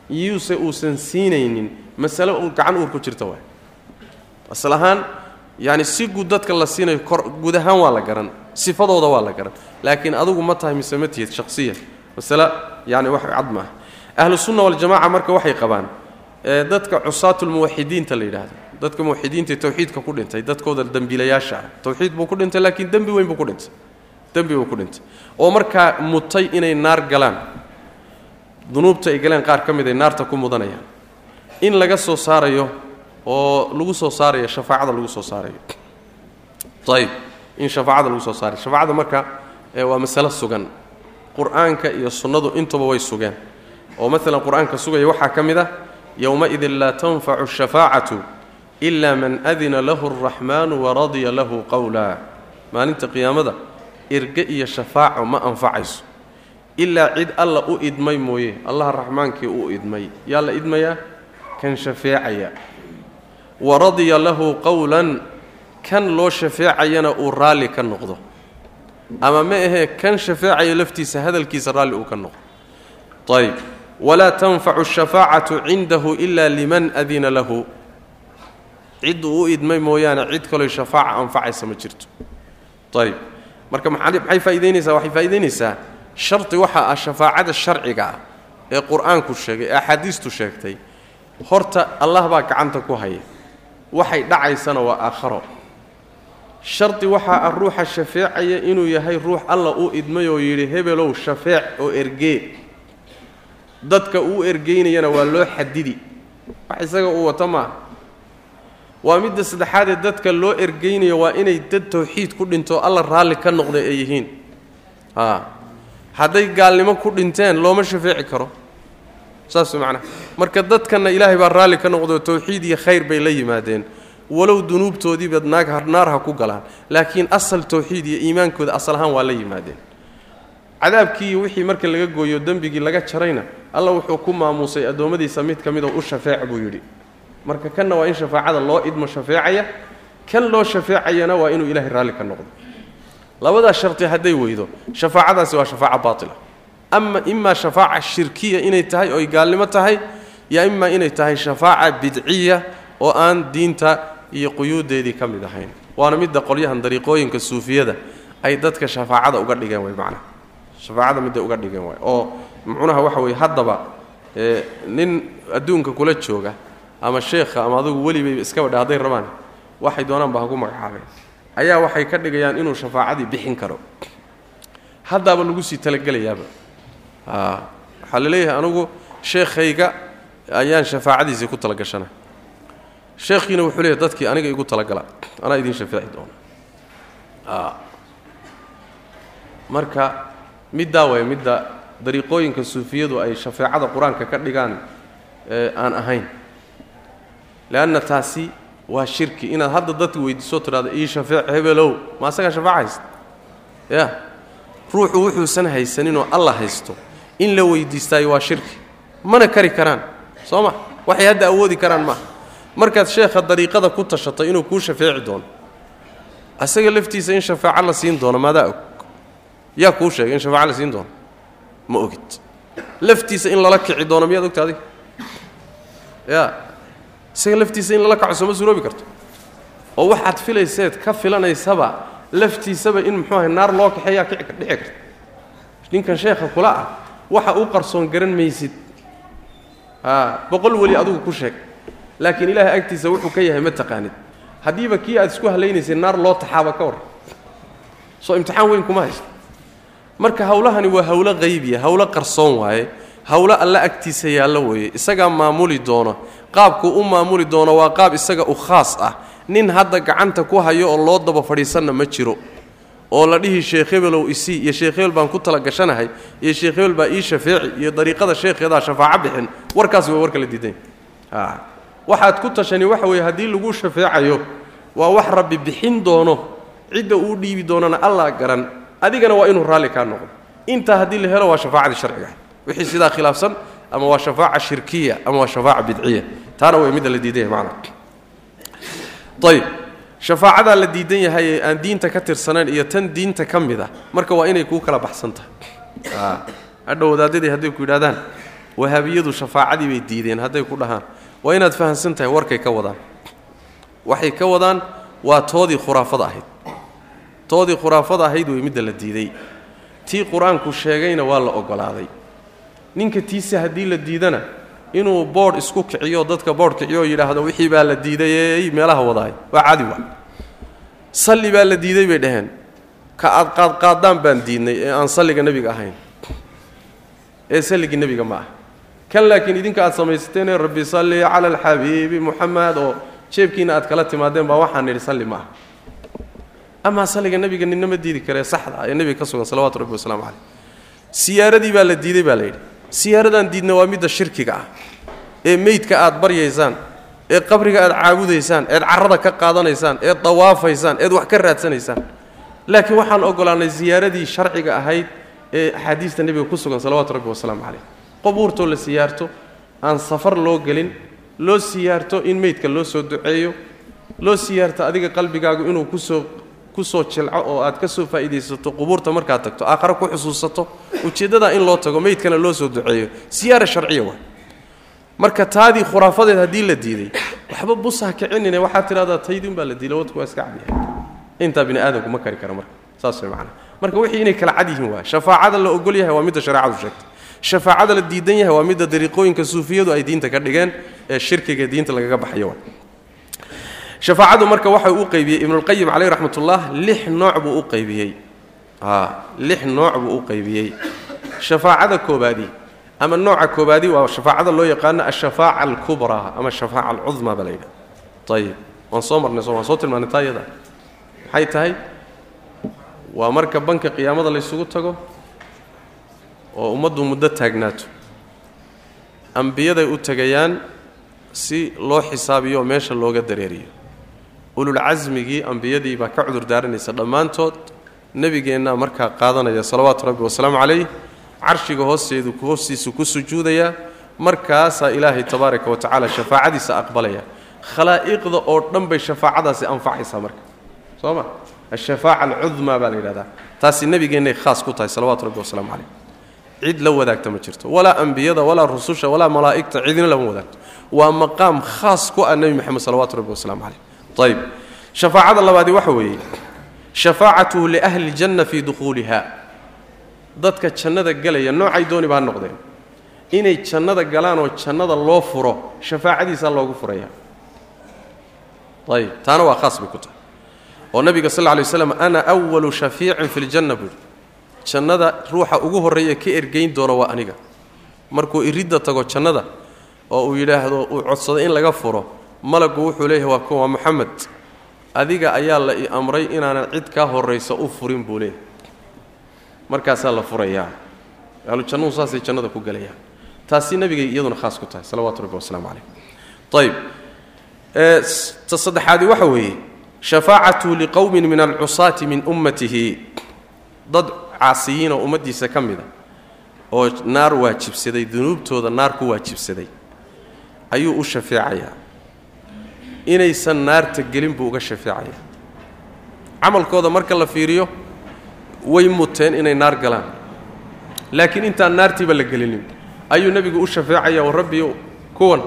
yuuse uusan siinaynin masale gacan uur ku jirta waay. Asal ahaan yacani si guud dadka la siinayo guud ahaan waa la garan sifadooda waa la garan. Laakiin adugu ma tahay mise ma tihid shakhsiyan masale yani wax cad ahlu sunna waljamaca marka waxay qabaan dadka cusaatulmuwaxidiinta la yidhaahdo. Dadka muwaxidiinta tawxiidka ku dhintay dadkooda dembiilayaasha ah tawxiid buu ku dhintay laakiin dembi weyn buu ku dhintay. Dembi buu ku dhintay. Oo markaa mutay inay naar galaan. Dunuubta ay galeen qaar ka mid ay naarta ku mudanayaan. In laga soo saarayo oo lagu soo saarayo shafaacada lagu soo saarayo. Ayib in shafaacada lagu soo saarayo. Shafaacada marka waa masalo sugan. Qur'aanka iyo sunnadu intuba way sugeen oo maalan qur'aanka sugaya waxaa ka mid ah yowma-idin laa tanfacu shafaacatu ila man adina lahu alraxmaanu waradiya lahu qowla maalinta qiyaamada erge iyo shafaaco ma anfacayso. Ilaa cid alla u idmay mooye allaha raxmaankii u idmay. Yaa la idmayaa? Kan shafeecaya waradiya lahu qowlan kan loo shafeecayana uu raalli ka noqdo. Ama ma ahee kan shafeecaya laftiisa hadalkiisa raalli uu ka noqdo. Ayb walaa tanfacu shafaacatu cindahu ila liman adina lahu. Cidduu u idmay mooyaane cid kaloo shafaaca anfacaysa ma jirto. Ayb marka maxay faa'idaynaysaa waxay faa'idaynaysaa shardi waxaa ah shafaacada sharciga ah ee qur'aanku sheegay ee axaadiistu sheegtay. Horta allah baa gacanta ku haya waxay dhacaysana waa aakharo. Shardi waxaa ah ruuxa shafeecaya inuu yahay ruux alla u idmay oo yidhi hebelow shafeec oo ergee. Dadka uu ergeynayana waa loo xadidi wax isaga uu wato maaha. Waa midda saddexaadee dadka loo ergeynayo waa inay dad tawxiid ku dhinto alla raalli ka noqday ay yihiin. Hadday gaalnimo ku dhinteen looma shafeeci karo saas macnaha marka dadkanna ilaahay baa raalli ka noqdoo tawxiid iyo khayr bay la yimaadeen. Walow dunuubtoodiibaad naag naar ha ku galaan laakiin asal tawxiid iyo iimaankooda asal ahaan waa la yimaadeen. Cadaabkii wixii marka laga gooyo dembigii laga jarayna alla wuxuu ku maamuusay addoommadiisa mid ka midoo u shafeec buu yidhi. Marka kanna waa in shafaacada loo idmo shafeecaya kan loo shafeecayana waa inuu ilahay raalli ka noqdo. Labadaa sharti hadday weydo shafaacadaasi waa shafaaca baatila ama imaa shafaaca shirkiya inay tahay oy gaalnimo tahay ya imaa inay tahay shafaaca bidciya oo aan diinta iyo quyuuddeedii ka mid ahayn. Waana midda qolyahan dariiqooyinka suufiyada ay dadka shafaacada uga dhigeen way macnaha shafaacada midday uga dhigeen waay oo muxuunaha waxa weeye haddaba nin adduunka kula jooga ama sheekha ama adugu welibay iskaba dhe hadday rabaan waxay doonaan ba haku magacaabeen ayaa waxay ka dhigayaan inuu shafaacadii bixin karo. Haddaaba lagu sii talagelayaaba waxaa la leeyahay anugu sheekhayga ayaan shafaacadiisii ku talagashana. Sheekhiina wuxuu leeyahy dadkii aniga igu talagala anaa idiin shafeeci doona. Marka middaa waay midda dariiqooyinka suufiyadu ay shafeecada qur'aanka ka dhigaan aan ahayn. Leanna taasi waa shirki inaad hadda dadka weydiisoo tidhahdo ii shafeec hebelow ma asagaa shafaac ya ruuxu wuxuusan haysaninoo alla haysto in la weydiistaayo waa shirki. Mana kari karaan soo ma? Waxay hadda awoodi karaan maaha markaad sheekha dariiqada ku tashato inuu kuu shafeeci doono asaga laftiisa in shafaaco la siin doono maadaa og? Yaa kuu sheegay in shafaaco la siin doono? Ma ogid. Laftiisa in lala kici doono miyaad ogta adiga? Ya isaga laftiisa in lala kaco sooma suroobi karto? Oo waxaad filayseed ka filanaysaba laftiisaba in muxuu ahay naar loo kaxeeyaa dhici karta. Ninkan sheekha kula ah waxa uu qarsoon garan maysid. A boqol weli adigu ku sheeg. Laakiin ilaahay agtiisa wuxuu ka yahay ma taqaanid. Haddiiba kii aad isku hadlaynaysay naar loo taxaaba ka war. Soo imtixaan weyn kuma haysto. Marka hawlahani waa hawlo qaybiya hawlo qarsoon waaye. Hawlo alla agtiisa yaallo weeye isagaa maamuli doono. Qaabkuu u maamuli doono waa qaab isaga u khaas ah. Nin hadda gacanta ku hayo oo loo daba fadhiisanna ma jiro oo la dhihi sheekh hebelow isii iyo sheekh hebel baan ku tala gashanahay iyo sheekh hebel baa ii shafeeci iyo dariiqada sheekheedaa shafaaco bixin. Warkaasi waa warka la diidan waxaad ku tashani waxa weeye haddii lagu shafeecayo waa wax rabbi bixin doono cidda uu dhiibi doonana allaa garan adigana waa inuu raalli kaa noqdo. Intaa haddii la helo waa shafaacadii sharciga. Wixii sidaa khilaafsan ama waa shafaaca shirkiya ama waa shafaaca bidciya. Taana way midda la diidan yahay macna shafaacadaa la diidan yahay ee aan diinta ka tirsanayn iyo tan diinta ka mid ah marka waa inay kuu kala baxsan tahay hadha wadaadadii hadday ku yidhahdaan wahaabiyadu shafaacadii bay diideen hadday ku dhahaan. Waa inaad fahamsan tahay warkay ka wadaan. Waxay ka wadaan waa toodii khuraafada ahayd. Toodii khuraafada ahayd wey midda la diiday. Tii qur'aanku sheegayna waa la ogolaaday. Ninka tiise haddii la diidana inuu boodh isku kiciyo dadka boodh kiciyo oo yidhaahdo wixii baa la diidayey meelaha wadaay. Waa caadi wa salli baa la diiday bay dhaheen. Ka aad baan diidnay ee aan salliga nebiga ahayn. Ee salligii nebiga ma ah. Kan laakiin idinka aad samaysateen rabbi salli cala alxabiibi muxamed oo jeebkiina aad kala timaadeen baa waxaan nidhi salli ma ah amaa salliga nebiga ninna ma diidi karee saxda ee nebiga ka sugan salawatu rabbi wasalaamu caleyh siyaaradii baa la diiday baa la yidhi siyaaradan diidna waa midda shirkiga ah ee meydka aad baryaysaan ee qabriga aad caabudaysaan eed carrada ka qaadanaysaan eed dawaafaysaan eed wax ka raadsanaysaan. Laakiin waxaan ogolaanay siyaaradii sharciga ahayd ee axaadiista nebiga ku sugan salawaatu rabbi wasalaamu caleyh qabuurtoo la siyaarto aan safar loo gelin loo siyaarto in meydka loo soo duceeyo loo siyaarto adiga qalbigaagu inuu ku soo ku soo jilco oo aad ka soo faa'iidaysato qubuurta markaad tagto aakhare ku xusuusato ujeeddadaa in loo tago meydkana loo soo duceeyo. Siyaara sharciya waa. Marka taadii khuraafadeed haddii la diiday waxba busaha kicinine waxaad tidhahdaa taydin baa la diilay wadku waa iska cadyahay intaa bini aadamku ma kari kara marka saas way macana marka wixii inay kala cad yihiin waa shafaacada la ogol yahay waa midda shareecadu sheegtay. Shafaacada la diidan yahay waa midda dariiqooyinka suufiyadu ay diinta ka dhigeen ee shirkiga diinta lagaga baxayo waa shafaacadu marka waxa uu qaybiyey ibnulqayim caleyh raxmatullah lix nooc buu u qaybiyey. Lix nooc buu u qaybiyey. Shafaacada koobaadi ama nooca koobaadi waa shafaacada loo yaqaano ashafaaca alkubraa ama ashafaaca alcudmaa baa la ayib waan soo marnay waan soo tilmaanay taa iyada maxay tahay? Waa marka banka qiyaamada laysugu tago oo ummaddu muddo taagnaato. Ambiyaday u tegayaan si loo xisaabiyo meesha looga dareeriyo ululcasmigii ambiyadii baa ka cudur daaranaysa dhammaantood. Nebigeennaa markaa qaadanaya salawaatu rabbi wasalaamu calayh carshiga hoosteedu hoostiisu ku sujuudayaa markaasaa ilaahay tabaaraka wa shafaacadiisa aqbalaya. Khalaa'iqda oo dhan bay shafaacadaasi anfacaysaa marka. Soo ma? Ashafaaca alcudmaa baa la yidhahdaa. Taasi nebigeennay khaas ku tahay salawaatu rabbi wasalaamu calayh. Cid la wadaagta ma jirto. Walaa ambiyada walaa rususha walaa malaa'igta cidina lama wadaagto. Waa maqaam khaas ku ah nebi moxamed salawaatu rabbi wasalaamu calayh ayb shafaacada labaadi waxa weeye shafaacatuhu liahli ljanna fii dukhuuliha dadka jannada gelaya noocay dooniba ha noqdeen. Inay jannada galaan oo jannada loo furo shafaacadiisaa loogu furaya. Ayb taana waa khaas bay ku tahay. Oo nabiga sal lay waslam ana walu shafiicin fi ljanna buuhi jannada ruuxa ugu horreeya ka ergayn doona waa aniga. Markuu iridda tago jannada oo uu yidhaahdo uu codsado in laga furo malagu wuxuu leeyahay waa waa moxamed adiga ayaa la i amray inaanan cid kaa horraysa u furin buu leeyahay. Markaasaa la furayaa. Ahlu jannuhu saasay jannada ku gelayaan taasi nebigay iyaduna khaas ku tahay. Salawaatu rabbi wasalaamu calayh ayb ta saddexaadi waxa weeye shafaacatu liqowmin min alcusaati min ummatihi. Dad caasiyiin oo ummaddiisa ka mida oo naar waajibsaday dunuubtooda naar ku waajibsaday ayuu u shafeecayaa inaysan naarta gelin buu uga shafeecayaa camalkooda marka la fiiriyo way muteen inay naar galaan. Laakiin intaan naartiiba la gelinin. Ayuu nebigu u shafeecaya wa rabbiyo kuwan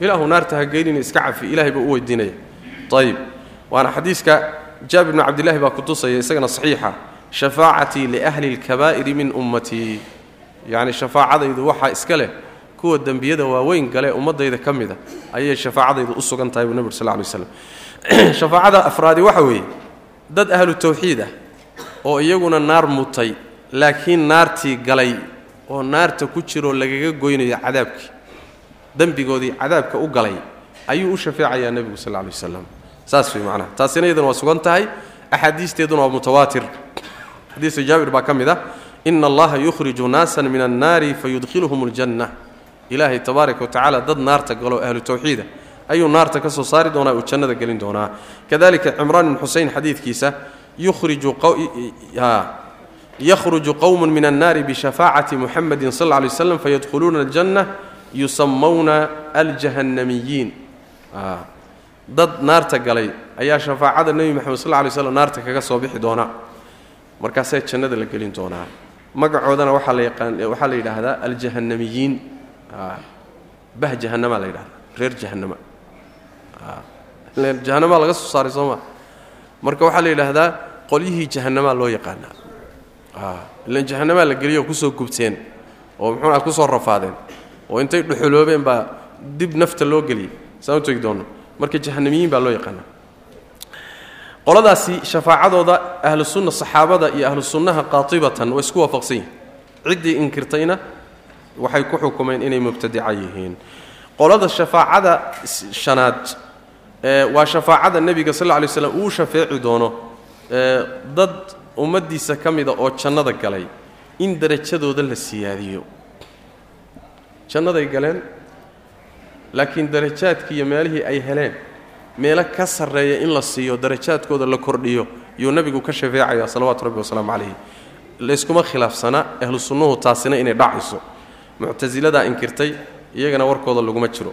ilaahu naarta ha geynina iska cafi ilahay buu u weydiinaya. Ayib waana xadiiska jaabir bnu cabdillahi baa ku tusaya isagana saxiixa. Shafaacatii liahli lkabaa'iri min ummatii yacni shafaacadaydu waxaa iska leh kuwa dembiyada waaweyn gale ummaddayda ka mida ayay shafaacadaydu u sugan tahay buu nebig sal lay slam shafaacada afraadi waxa weeye dad ahlu tawxiid ah oo iyaguna naar mutay laakiin naartii galay oo naarta ku jiroo lagaga goynayo cadaabkii dembigoodii cadaabka u galay ayuu u shafeecayaa nebigu sal lay waslam saas way macnaha taasina iyadana waa sugan tahay. Axaadiisteeduna waa mutawaatir. Xadiiska jaabir baa ka mid ah ina allaha yukhriju naasan min annaari fayudkhiluhum aljanna ilaahay tabaaraka wa tacaala dad naarta galo ahlu tawxiida ayuu naarta ka soo saari doonaa uu jannada gelin doonaa. Kadalika cimraan ibn xuseyn xadiidkiisa yakhruju qowmun min annaari bishafaacati muxamedin sal lla lay fayadkhuluuna aljanna yusamawna aljahannamiyiin. Dad naarta galay ayaa shafaacada nebi moxamed sal lay slam naarta kaga soo bixi doonaa markaasaa jannada la gelin doonaa. Magacoodana waxaa la yaqaan waxaa la yidhaahdaa aljahannamiyiin bah jahanamaa la yidhahdaa reer jahanama jahanamaa laga soo saaray soo maa marka waxaa la yidhaahdaa qolyihii jahanamaa loo yaqaanaa ilan jahanamaa la geliyoo ku soo gubteen oo muxuuah ku soo rafaadeen oo intay dhuxuloobeen baa dib nafta loo geliyey saan u tegi doonno marka jahanamiyiin baa loo yaqaanaa qoladaasi shafaacadooda ahlu sunna saxaabada iyo ahlu sunnaha qaatibatan way isku waafaqsan yihiin ciddii inkirtayna waxay ku xukumeen inay mubtadica yihiin. Qolada shafaacada shanaad waa shafaacada nebiga sal lla lay slam uu shafeeci doono dad ummaddiisa ka mida oo jannada galay in darajadooda la siyaadiyo. Jannaday galeen laakiin darajaadkii iyo meelihii ay heleen meelo ka sarreeya in la siiyo darajaadkooda la kordhiyo yuu nebigu ka shafeecaya salawaatu rabbi wasalaamu calayhi. Layskuma khilaafsana ahlu sunnuhu taasina inay dhacayso muctasiladaa inkirtay iyagana warkooda laguma jiro.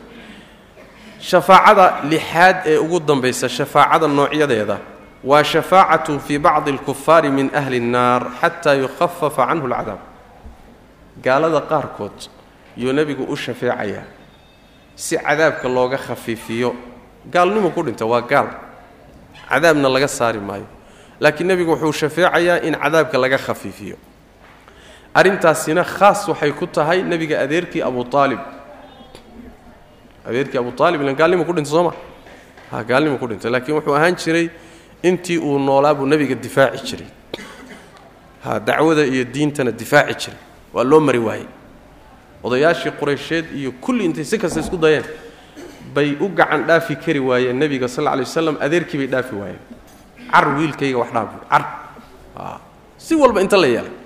Shafaacada lixaad ee ugu dambaysa shafaacada noocyadeeda waa shafaacatu fii bacdi alkufaari min ahli اnnaar xataa yukhafafa canhu alcadaab. Gaalada qaarkood yuu nebigu u shafeecayaa si cadaabka looga khafiifiyo. Gaalnimu ku dhinta waa gaal. Cadaabna laga saari maayo. Laakiin nebigu wuxuu shafeecayaa in cadaabka laga khafiifiyo arrintaasina khaas waxay ku tahay nebiga adeerkii abu aalib adeerkii abu aalib ilan gaalnimu ku dhintay sooma? Ha gaalnimu ku dhintay laakiin wuxuu ahaan jiray intii uu noolaa buu nebiga difaaci jiray. Ha dacwada iyo diintana difaaci jiray. Waa loo mari waayey. Odayaashii quraysheed iyo kulli intay si kasta isku dayeen bay u gacan dhaafi kari waayeen nebiga sal lla lay adeerkii bay dhaafi waayeen. Car wiilkayga wax dhaaf buui car si walba inta la yeelay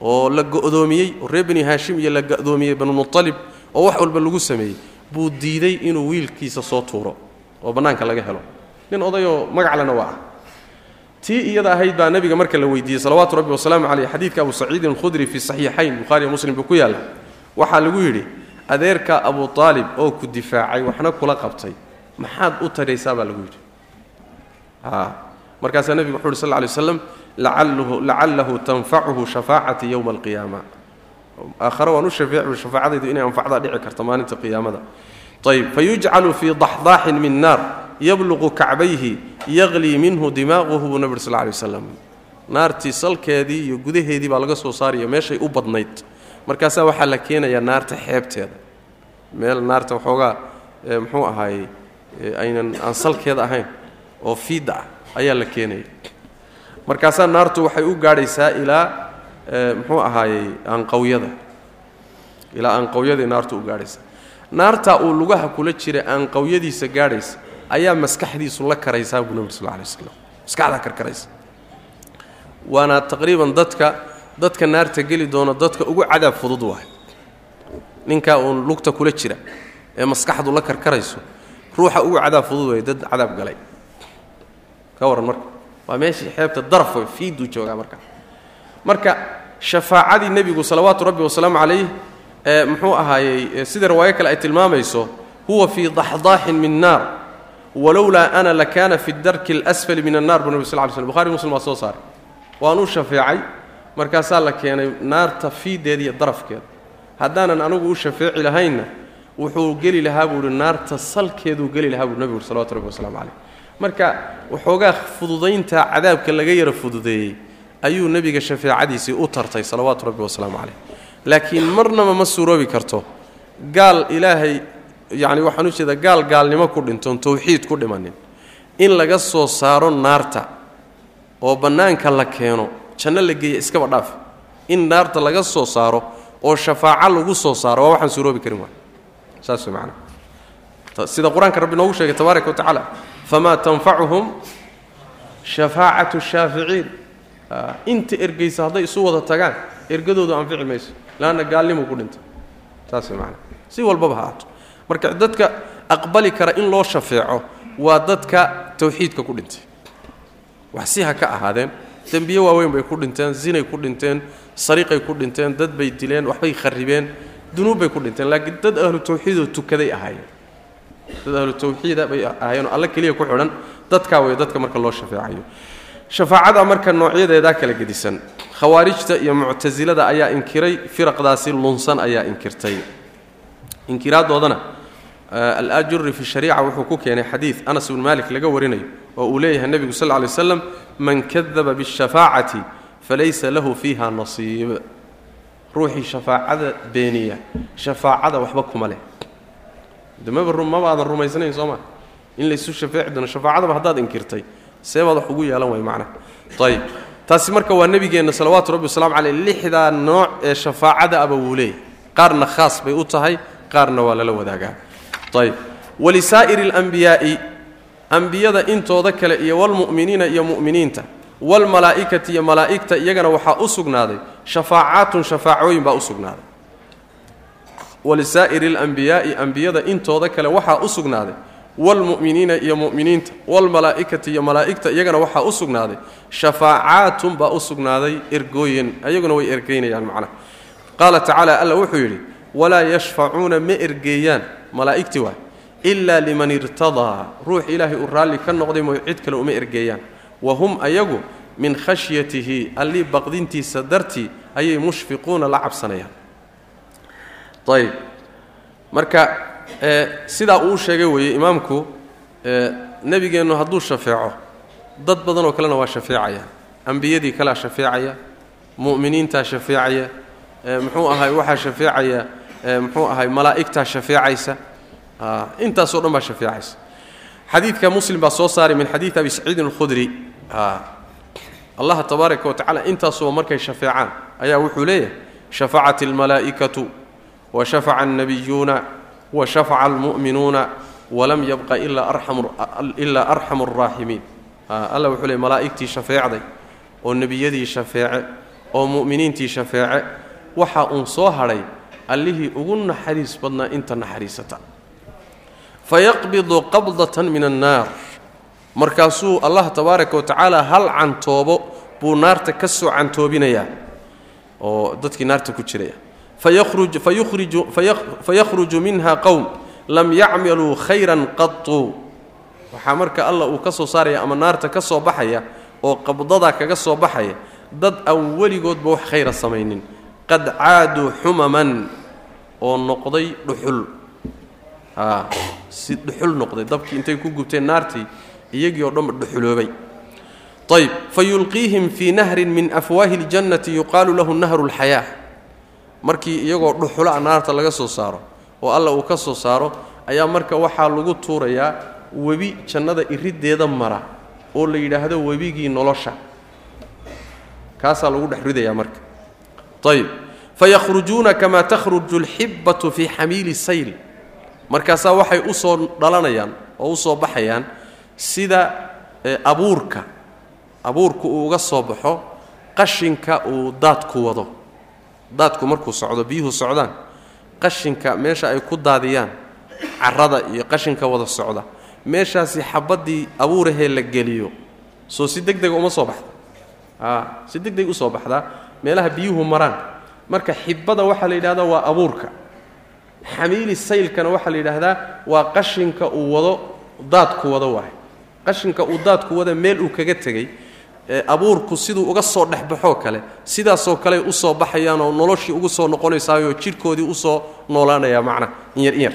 oo la go'doomiyey oo reer bani haashim iyo la go'doomiyey banu mutalib oo wax walba lagu sameeyey buu diiday inuu wiilkiisa soo tuuro oo bannaanka laga helo. Nin odayoo magaclena waa ah. Tii iyada ahayd baa nabiga marka la weydiiyey salawaatu rabbi wasalaamu caleyh xadiidka abu saciidin alkhudri fii saxiixayn bukhaariyo muslim buu ku yaalla waxaa lagu yidhi adeerka abu aalib oo ku difaacay waxna kula qabtay. Maxaad u taraysaa baa lagu yidhi. Markaasaa nebigu wuxu uhi sal ly waslam lacallahu tanfacuhu shafaacati yowma alqiyaama. Aakhare waan u shafeeci shafaacadaydu inay anfacdaa dhici karta maalinta qiyaamada. Ayb fayujcalu fii daxdaaxin min naar yabluqu kacbayhi yaqlii minhu dimaaquhu buu nebi sal lay waslam naartii salkeedii iyo gudaheedii baa laga soo saaraya meeshay u badnayd. Markaasaa waxaa la keenayaa naarta xeebteeda. Meel naarta waxoogaa muxuu ahaayey aynan aan salkeeda ahayn oo fiidda ah ayaa la keenaya markaasaa naartu waxay u gaadhaysaa ilaa muxuu ahaayey aanqawyada ilaa aanqawyaday naartu u gaadhaysa naartaa uu lugaha kula jira aanqawyadiisa gaadhaysa ayaa maskaxdiisu la karaysaa buu nebi sal lay waslam maskaxdaa karkaraysa. Waana taqriiban dadka dadka naarta geli doona dadka ugu cadaab fudud waay ninkaa uun lugta kula jira ee maskaxdu la karkarayso ruuxa ugu cadaab fudud way dad cadaab galay. Ka warran marka waa meeshii xeebta daraf way fiiduu joogaa marka. Marka shafaacadii nebigu salawaatu rabbi wasalaamu calayh ee muxuu ahaayey sida riwaayo kale ay tilmaamayso huwa fii daxdaaxin min naar walowlaa ana lakaana fi darki اlasfali min annar buu nebi sal ly slm buhari muslim waa soo saaray. Waanuu shafeecay markaasaa la keenay naarta fiideeda iyo darafkeeda haddaanan anigu u shafeeci lahaynna wuxuu geli lahaa buu ihi naarta salkeeduu geli lahaa buu nebigu salawatu rabbi waslamu calayh marka waxoogaa fududaynta cadaabka laga yara fududeeyey ayuu nebiga shafeecadiisii u tartay salawaatu rabbi wasalaamu calayh. Laakiin marnaba ma suuroobi karto gaal ilaahay yacni waxaan u gaal gaalnimo ku dhintoon tawxiid ku dhimanin. In laga soo saaro naarta oo bannaanka la keeno janno la geeya iskaba dhaaf. In naarta laga soo saaro oo shafaaco lagu soo saaro waa waxaan suuroobi karin waa saas way macnaha sida qur'aanka rabbi noogu sheegay tabaaraka wa tacaala famaa tanfacuhum shafaacatu shaaficiin inta ergaysa hadday isu wada tagaan ergadoodu anfici mayso laanna gaalnimuu ku dhintay saas way macnaha si walbaba ha aato marka dadka aqbali kara in loo shafeeco waa dadka tawxiidka ku dhintay wax si ha ka ahaadeen dembiye waaweyn bay ku dhinteen zinay ku dhinteen sariiqay ku dhinteen dad bay dileen waxbay kharribeen dunuub bay ku dhinteen laakiin dad ahlu tawxiidoo tukaday ahaayeen dad ahlu tawxiida bay ahaayeenoo alle keliya ku xidhan. Dadkaa way dadka marka loo shafeecayo. Shafaacada marka noocyadeedaa kala gedisan. Khawaarijta iyo muctasilada ayaa inkiray firaqdaasi lunsan ayaa inkirtay. Inkiraadoodana alaajuri fi shariica wuxuu ku keenay xadiid anas ibnu maalik laga warinayo oo uu leeyahay nebigu sal lla lay man kadaba biاshafaacati falaysa lahu fiiha nasiib. Ruuxii shafaacada beeniya shafaacada waxba kuma leh de maba maba aadan rumaysnayn soo maa in laysu shafeeci doono shafaacadaba haddaad inkirtay seebaad wax ugu yeelan way macnaha ayib taasi marka waa nebigeenna salawaatu rabbi wasalamu caleyh lixdaa nooc ee shafaacada aba wuu leeyahy qaarna khaas bay u tahay qaarna waa lala wadaagaa. Ayb walisaa'iri اlanbiyaa'i ambiyada intooda kale iyo walmu'miniina iyo mu'miniinta waalmalaa'ikati iyo malaa'igta iyagana waxaa u sugnaaday shafaacaatun shafaacooyin baa u sugnaaday walisaa'iri اlanbiyaa'i ambiyada intooda kale waxaa u sugnaaday waalmu'miniina iyo mu'miniinta waalmalaa'ikati iyo malaa'igta iyagana waxaa u sugnaaday shafaacaatun baa u sugnaaday ergooyin iyaguna way ergaynayaan macnaha qaala tacaala alla wuxuu yidhi walaa yashfacuuna ma ergeeyaan malaa'igtii waay ilaa liman irtadaa ruux ilaahay uu raalli ka noqday mooy cid kale uma ergeeyaan wa hum ayagu min khashyatihi allii baqdintiisa dartii ayay mushfiquuna la cabsanayaan ayb marka sidaa uu sheegay weeye imaamku nebigeennu hadduu shafeeco dad badanoo kalena waa shafeecaya. Ambiyadii kalea shafeecaya mu'miniintaa shafeecaya muxuu ahay waxaa shafeecaya muxuu ahay malaa'igtaa shafeecaysa. Intaasoo dhan baa shafeecaysa. Xadiidka muslim baa soo saaray min xadiidi abi saciidin alkhudri. Allah tabaaraka wa tacala intaasuba markay shafeecaan ayaa wuxuu leeyahay shafacat almalaa'ikatu wa shafaca alnabiyuuna wa shafaca almu'minuuna walam yabqa ilaa arxamu alraaximiin alla wuxuu leeyay malaa'igtii shafeecday oo nebiyadii shafeece oo mu'miniintii shafeece waxaa uun soo hadhay allihii ugu naxariis badnaa inta naxariisata fayaqbidu qabdatan min annaar markaasuu allah tabaaraka wa tacaala hal cantoobo buu naarta ka soo cantoobinayaa oo dadkii naarta ku jiraya fayakhruju minha qowm lam yacmaluu khayran qatu waxaa marka allah uu ka soo saaraya ama naarta ka soo baxaya oo qabdada kaga soo baxaya dad aan weligoodba wax khayra samaynin. Qad caaduu xumaman oo noqday dhuxul. Si dhuxul noqday dabkii intay ku gubteen naartii iyagii oo dhanba dhuxuloobay. Ayb fayulqiihim fii nahrin min afwaahi اljannati yuqaalu lahu nahru اlxayaa markii iyagoo dhuxula naarta laga soo saaro oo alla uu ka soo saaro ayaa marka waxaa lagu tuurayaa webi jannada iriddeeda mara oo la yidhaahdo webigii nolosha. Kaasaa lagu dhex ridayaa marka. Ayb fayakhrujuuna kamaa takhruju alxibbatu fii xamiili sayl. Markaasaa waxay u soo dhalanayaan oo u soo baxayaan sida abuurka. Abuurku uu uga soo baxo qashinka uu daadku wado daadku markuu socdo biyuhu socdaan. Qashinka meesha ay ku daadiyaan carrada iyo qashinka wada socda. Meeshaasi xabaddii abuurahee la geliyo. Soo si deg dega uma soo baxda. A si deg deg u soo baxdaa meelaha biyuhu maraan. Marka xibbada waxaa la yidhahdaa waa abuurka. Xamiili saylkana waxaa la yidhaahdaa waa qashinka uu wado daadku wado waay qashinka uu daadku wada meel uu kaga tegey abuurku siduu uga soo dhexbaxoo kale sidaasoo kale u soo baxayaanoo noloshii ugu soo noqonaysaayoo jidhkoodii u soo noolaanaya macna inyar inyar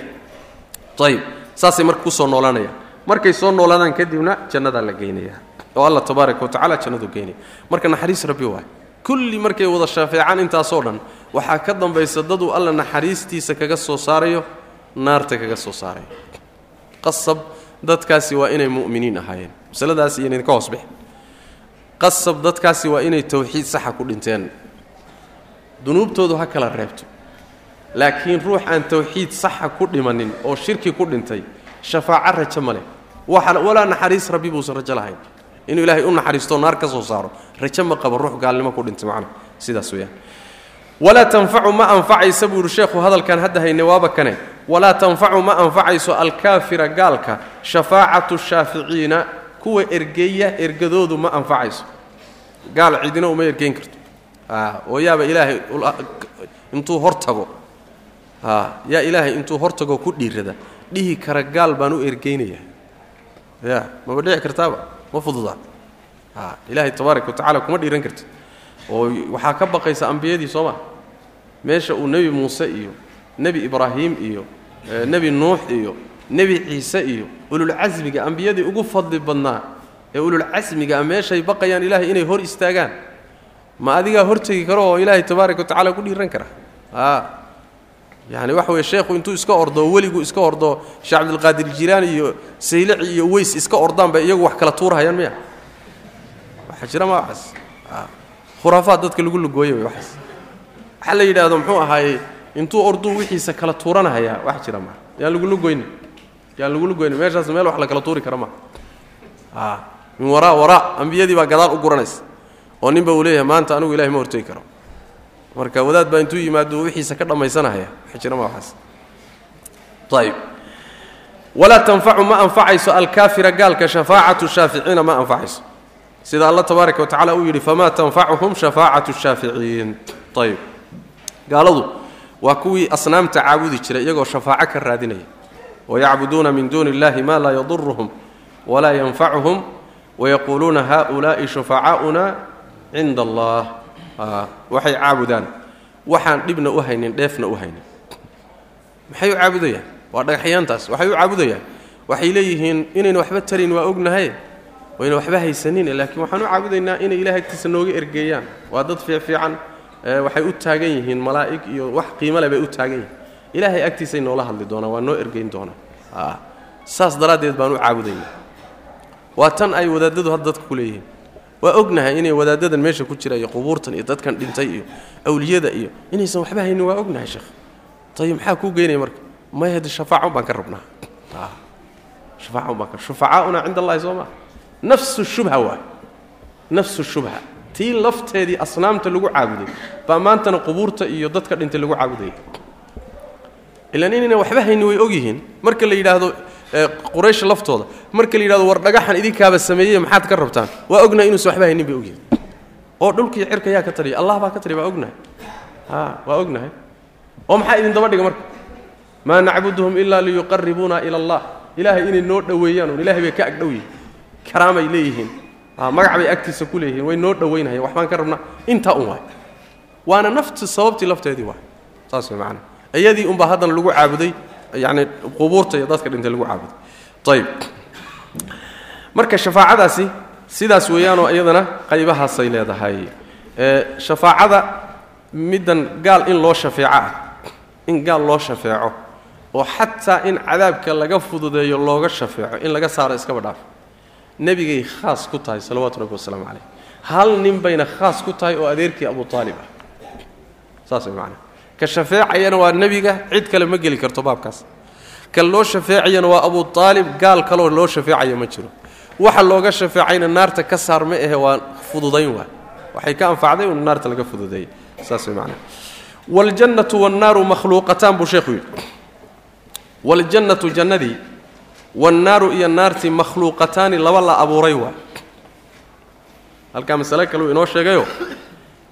ayib saasay marka ku soo noolaanayaan. Markay soo noolaadaan kadibna jannadaa la geynaya oo alla tabaaraka wa tacala jannadu geynaya marka naxariis rabbi waay. Kulli markay wada shaafeecaan intaasoo dhan waxaa ka dambaysa daduu alla naxariistiisa kaga soo saarayo naarta kaga soo saarayo. Qasab dadkaasi waa inay mu'miniin ahaayeen. Masaladaas iyo idinka hoos bixi qasab dadkaasi waa inay tawxiid saxa ku dhinteen. Dunuubtoodu ha kala reebto. Laakiin ruux aan tawxiid saxa ku dhimanin oo shirki ku dhintay shafaaco rajo ma leh. Walaa naxariis rabbi buusan rajo lahayn. Inuu ilaahay u naxariisto naar ka soo saaro rajo ma qaba ruux gaalnimo ku dhintay macna sidaas weeyaan. Walaa tanfacu ma anfacaysa buu yidhi sheekhu hadalkan hadda hayne waaba kane. Walaa tanfacu ma anfacayso alkaafira gaalka shafaacatu shaaficiina kuwa ergeeya ergadoodu ma anfacayso. Gaal cidina uma ergeyn karto. Oo yaaba ilaahay intuu hor tago. Yaa ilaahay intuu hor tago ku dhiirada. Dhihi kara gaal baan u ergeynaya. Ya maba dhici kartaaba? Ma fududa? Ilaahay tabaaraka wa tacala kuma dhiiran karti oo waxaa ka baqaysa ambiyadii soo maa meesha uu nebi muuse iyo nebi ibraahim iyo nebi nuux iyo nebi ciise iyo ululcasmiga ambiyadii ugu fadli badnaa ee ululcasmigaa meeshay baqayaan ilaahay inay hor istaagaan. Ma adigaa hortegi karo oo ilaahay tabaaraka wa tacala ku dhiiran kara? A yani waxa weye sheekhu intuu iska ordo weligu iska ordo sheekh cabdilqaadir jilaani iyo saylici iyo weys iska ordaan bay iyagu wax kala tuurahayaan miya? Waxa jira ma waxaas. Khuraafaad dadka lagu lugooya way waxaas. Waxaa la yidhaahdo muxuu ahaaye intuu orduu wixiisa kala tuuranahayaa wax jira maa yaan lagu lugoyni yaan lagu lugoyni meeshaas meel wax la tuuri kara maa a min waraa waraa ambiyadii baa gadaal u guranaysa. Oo ninba uu leeyahay maanta anigu ilahay ma hortegi karo. Marka wadaad baa intuu yimaado wixiisa ka dhammaysanahaya wax jira ma waxaas. Ayib walaa tanfacu ma anfacayso alkaafira gaalka shafaacatu shaaficiina ma anfacayso. Sida alla tabaaraka wa tacala uu yidhi famaa tanfacuhum shafaacatu shaaficiin. Ayib gaaladu waa kuwii asnaamta caabudi jiray iyagoo shafaaco ka raadinaya wayacbuduuna min duuni illahi ma laa yaduruhum walaa yanfacuhum wayaquuluuna haؤulaa'i shufacaa'una cinda allah waxay caabudaan waxaan dhibna u haynin dheefna u haynin maxay u caabudayaan waa dhagaxyaantaas waxay u caabudayaan waxay leeyihiin inayna waxba tarin waa ognahay wayna waxba haysanin laakiin waxaan u caabudaynaa inay ilahay agtiisa nooga ergeeyaan waa dad fiicfiican waxay u taagan yihiin malaa'ig iyo wax qiimo leh bay u taagan yihiin ilaahay agtiisay noola hadli doonaan waa noo ergeyn doonaan. Saas daraaddeed baan u caabudaynaa waa tan ay wadaadadu hadda dadka ku leeyihiin. Waa ognahay inay wadaadadan meesha ku jira iyo qubuurtan iyo dadkan dhintay iyo awliyada iyo inaysan waxba haynin waa ognahay sheekh ayib maxaa kuu geynaya marka? Maya de shafaacan baan ka rabnaa. Shafaacan baan ka shufacaauna cinda allahi soo maa nafsu shubha waay nafsu shubha. Tii lafteedii asnaamta lagu caabuday baa maantana qubuurta iyo dadka dhintay lagu caabudaya ilaan inayna waxba haynin way ogyihiin. Marka la yidhaahdo quraysh laftooda marka la yidhahdo war dhagaxan idinkaaba sameeyey maxaad ka rabtaan? Waa ognahay inuusan waxba haynin bay ogyihiin oo dhulkii cirka yaa ka taliya allah baa ka taliya waa ognahay. A waa ognahay. Oo maxaa idin daba dhiga marka? Maa nacbuduhum ilaa liyuqaribuuna ila allah. Ilaahay inay noo dhoweeyaan un ilahay bay ka agdhow yihiin karaamay leeyihiin. Magac bay agtiisa ku leeyihiin. Way noo dhowaynahayeen waxbaan ka rabnaa. Intaa un waay. Waana nafti sababtii lafteedii waay. Saas way macana iyadii unbaa haddana lagu caabuday yacni qubuurta iyo dadka dhintay lagu caabuday. Ayib marka shafaacadaasi sidaas weeyaanoo iyadana qaybahaasay leedahay. Shafaacada middan gaal in loo shafeeco ah in gaal loo shafeeco oo xataa in cadaabka laga fududeeyo looga shafeeco in laga saaro iskaba dhaaf nebigay khaas ku tahay salawaatu rabbi wasalaamu calayh hal nin bayna khaas ku tahay oo adeerkii abu aalib ah. Saas way macnaa ka shafeecayana waa nebiga cid kale ma geli karto baabkaas. Kan loo shafeecayana waa abu aalib gaal kaloo loo shafeecaya ma jiro. Waxa looga shafeecayna naarta ka saar ma ahe waa fududayn waay waxay ka anfacday un naarta laga fududeeyey. Saas way macnaa. Waljannatu wannaaru makhluuqataan buu sheekhu yidhi. Waljannatu jannadii wannaaru iyo naartii makhluuqataani laba la abuuray waay halkaa masale kale uu inoo sheegayo.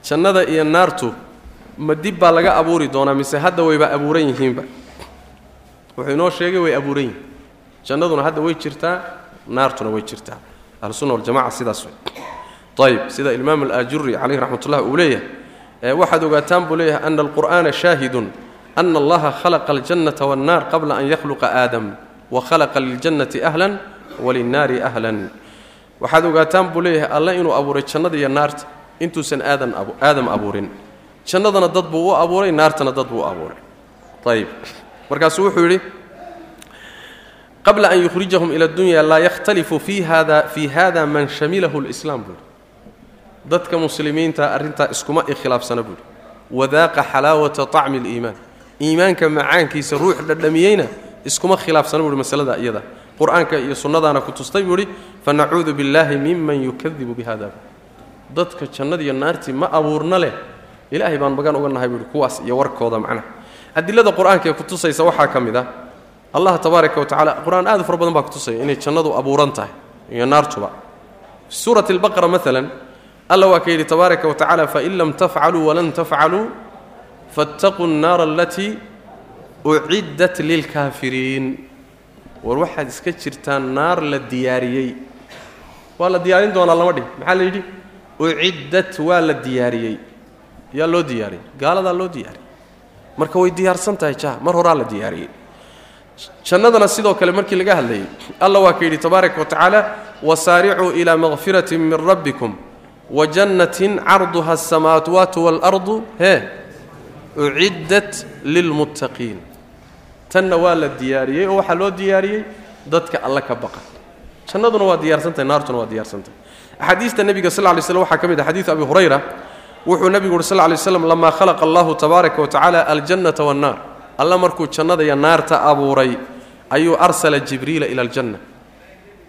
Jannada iyo naartu ma dib baa laga abuuri doonaa mise hadda wayba abuuran yihiinba? Wuxuu inoo sheegay way abuuran yihiin. Jannaduna hadda way jirtaa naartuna way jirtaa. Ahlusunna waljamaca sidaas wey ayib sida imaam alaajuri calayhi raxmatullah uu leeyahay waxaad ogaataan buu leeyahay ana alqur'aana shaahidun ana allaha khalaqa aljannata waannaar qabla an yakhluqa aadam wa khalaqa liljannati ahlan walinnaari ahlan. Waxaad ogaataan buu leeyahay alle inuu abuuray jannada naarta intuusan aadam abuurin jannadana dad buu u abuuray naartana dad buu u abuuray ayib markaasuu wuxuu yidhi qabla an yukhrijahum ila dunya laa yakhtalifu fi hada fii hada man shamilahu lislaam buuhi dadka muslimiinta arrintaa iskuma ikhilaafsana buuhi wadaaqa xalaawata طacmi اliimaan iimaanka macaankiisa ruux dhadhamiyeyna iskuma khilaafsana buuhi masalada iyada qur-aanka iyo sunnadaana ku tustay buu ihi fanacuudu biاllahi miman yukadibu bihada dadka jannadiiyo naartii ma abuurna leh ilaahay baan magan uga nahay buui kuwaas iyo warkooda macnaha. Adilada qur'aanka ee kutusaysa waxaa ka mid ah allah tabaaraka watacaala qur'aan aad u fara badan baa kutusaya inay jannadu abuuran tahay iyo naartuba suurat albaqara maalan alla waa ka yidhi tabaaraka wa fain lam tafcaluu walan tafcaluu fattaquu nnaara alatii uciddat lilkaafiriin war waxaad iska jirtaan naar la diyaariyey. Waa la diyaarin doonaa lama dhih maxaa la yidhi? Uciddat waa la diyaariyey yaa loo diyaariyey gaaladaa loo diyaariyey marka way diyaarsan tahay ja mar horaa la diyaariyey. Jannadana sidoo kale markii laga hadlayay alla waa ka yidhi tabaaraka wa tacaala wasaaricuu ilaa makfiratin min rabbikum wa jannatin carduha asamaawaatu waalardu hee uciddat lilmuttaqiin. Tanna waa la diyaariyey oo waxaa loo diyaariyey dadka alle ka baqa. Jannaduna waa diyaarsantahay naartuna waa diyaarsantahay axaadiista nebiga sal lay slm waxaa ka mid ah xadiid abi hurayra wuxuu nebigu uhi sal lay slam lamaa khalaqa allahu tabaaraka wa tacala aljannata wannaar alla markuu jannada iyo naarta abuuray ayuu arsala jibriila ila aljanna.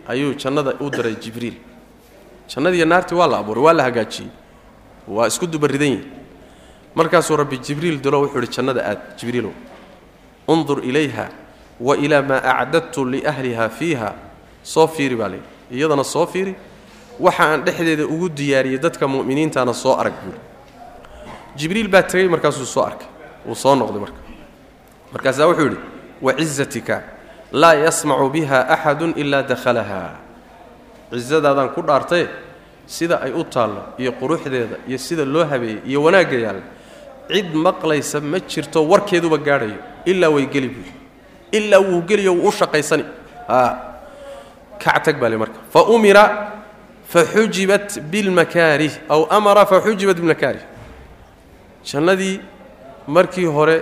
Ayuu jannada u diray jibriil. Jannadiiyo naartii waa la abuuray waa la hagaajiyey waa isku dubaridan yihiin markaasuu rabbi jibriil dilo wuxuu ihi jannada aad jibriilow undur ilayha wa ilaa maa acdadtu liahliha fiiha. Soo fiiri baa layidhi iyadana soo fiiri waxa aan dhexdeeda ugu diyaariyey dadka mu'miniintana soo arag buuri jibriil baa tegey markaasuu soo arkay. Wuu soo noqday marka. Markaasaa wuxuu yidhi wacizatika laa yasmacu biha axadun ilaa dakhalaha. Cizadaadaan ku dhaartaye sida ay u taallo iyo quruxdeeda iyo sida loo habeeyey iyo wanaagga yaalla cid maqlaysa ma jirto warkeeduba gaadhayo ilaa way geli buuri ilaa wuu geliyo wuu u shaqaysani. Kactag baa le marka. Fa umira faxujibat bilmakaarih aw amara faxujibat bilmakaarih jannadii markii hore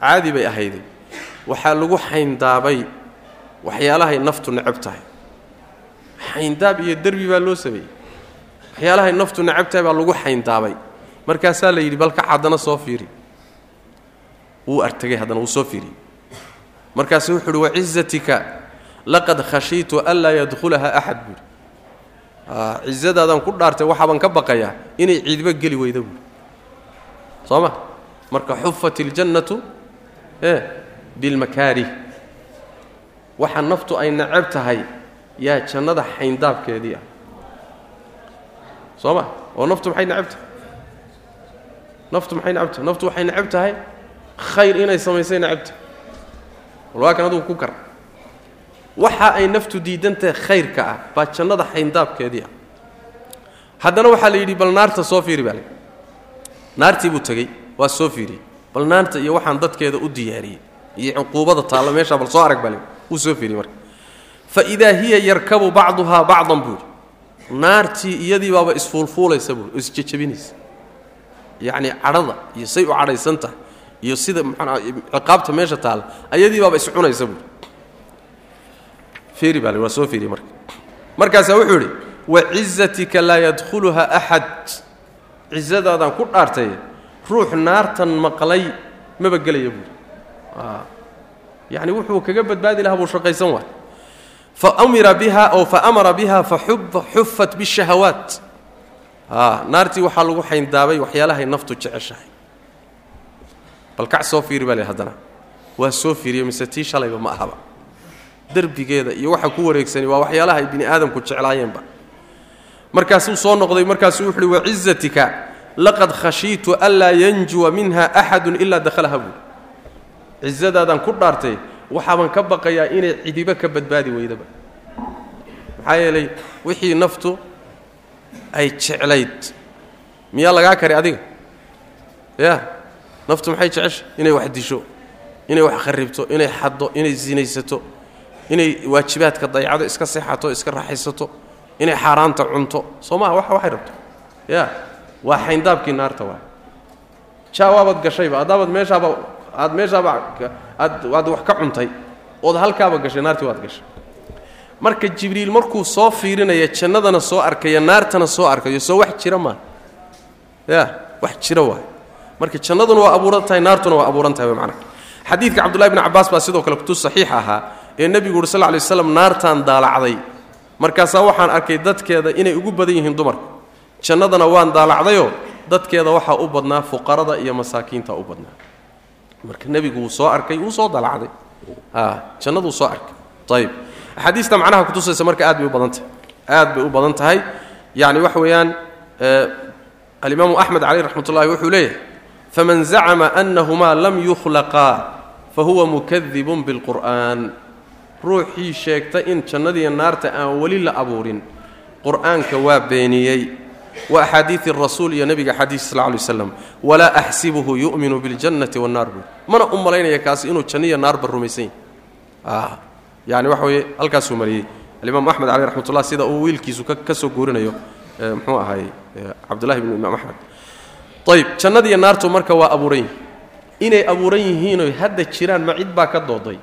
caadi bay ahayday waxaa lagu xayndaabay waxyaalahay naftu necab tahay xayndaab iyo derbi baa loo sameeyey waxyaalahay naftu necab tahay baa lagu xayndaabay markaasaa la yidhi balka haddana soo fiiri wuu artegay haddana wuu soo fiiriyey markaasu wuxu uhi wacizatika laqad khashiitu anlaa yadkhulaha axad buuri cizadaadaan ku dhaartay waxaabaan ka baqayaa inay ciidba geli weyda buuri soo ma marka xufat iljannatu e bilmakaarih waxa naftu ay necab tahay yaa jannada xayndaabkeedii ah soo ma oo naftu maxay necab tahay? Naftu maxay necab tahay? Naftu waxay necab tahay khayr inay samaysay necab tahay. Wal waa kan adugu ku kar waxa ay naftu diidan tahay khayrka ah baa jannada xayndaabkeedii ah haddana waxaa la yidhi bal naarta soo fiiri baa naartii buu tegey waa soo fiiriyey bal naarta iyo waxaan dadkeeda u diyaariyey iyo cuquubada taalla meeshaa bal soo arag baa la yidhi wuu soo fiiriyey marka. Fa idaa hiya yarkabu bacduhaa bacdan buu yidhi. Naartii iyadii baaba isfuulfuulaysa buui oo isjejabinaysa cadhada iyo say u cadhaysan tahay iyo sida maxaa ciqaabta meesha taalla ayadii baaba iscunaysa buui fiiri baa la waa soo fiiriyey marka. Markaasaa wuxuu yidhi wacizatika laa yadkhuluha axad cizadaadaan ku dhaartay ruux naartan maqlay maba gelaya buuri yacni wuxuu kaga badbaadi lahaa buu shaqaysan waay faamira biha oo faamara biha faxufat bishahawaat naartii waxaa lagu xayndaabay waxyaalahay naftu jeceshahay. Bal kac soo fiiri baa le haddana. Waa soo fiiriye mise tii shalayba ma ahaba derbigeeda iyo waxa ku wareegsani waa waxyaalaha ay bini aadamku jeclaayeenba. Markaasuu soo noqday markaasuu wuxu uhi wacizatika laqad khashiitu anlaa yanjuwa minha axadun ilaa dakhalaha buuri cizadaadaan ku dhaartay waxaabaan ka baqayaa inay cidiba ka badbaadi weydaba. Maxaa yeelay wixii naftu ay jeclayd miyaa lagaa kari adiga? Ya naftu maxay jecesha inay wax disho inay wax kharibto inay xaddo inay sinaysato inay waajibaadka dayacdo iska seexato iska raaxaysato inay xaaraanta cunto. Soo wa waxay rabto. Ya waa xayndaabkii naarta waay jaa waabaad gashayba haddaabaad meeshaaba aad meeshaaba aad aad wax ka cuntay ood halkaaba gashay naartii waad gashay. Marka jibriil markuu soo fiirinaya jannadana soo arkaya naartana soo arkayo soo wax jira maa ya wax jira waay marka jannaduna waa abuuran tahay naartuna waa abuuran tahay macna xadiidka cabdullahi bni cabbaas baa sidoo kale kutu saxiix ahaa ee nebigu uri sal lay waslam naartaan daalacday. Markaasaa waxaan arkay dadkeeda inay ugu badan yihiin dumarku jannadana waan daalacdayoo dadkeeda waxaa u badnaa fuqarada iyo masaakiinta u badnaa. Marka nebigu wuu soo arkay wuu soo daalacday. Jannaduu soo arkay. Ayib axaadiista macnaha kutusaysa marka aad bay u badan tahay aad bay u badan tahay. Yacni waxa weeyaan alimaamu axmed caleyh raxmat ullahi wuxuu leeyahay faman zacama annahumaa lam yukhlaqaa fahuwa mukadibun bilqur'an ruuxii sheegta in jannadiiyo naarta aan weli la abuurin. Qur'aanka waa beeniyey. Wa axaadiidi rasuul iyo nebiga xadiis sal lay slam walaa axsibuhu yu'minu biاljannati wannaar buur mana u malaynaya kaasi inuu janniya naarba rumaysan yahy yani waxa weeye halkaasuu mariyey. Alimaam axmed caleyh raxmat ullah sida uu wiilkiisu ka soo guurinayo muxuu ahay cabdullahi bnu imaam axmed ayib jannadiiyo naartu marka waa abuuran yihiin inay abuuran yihiinoy hadda jiraan ma cid baa ka dooday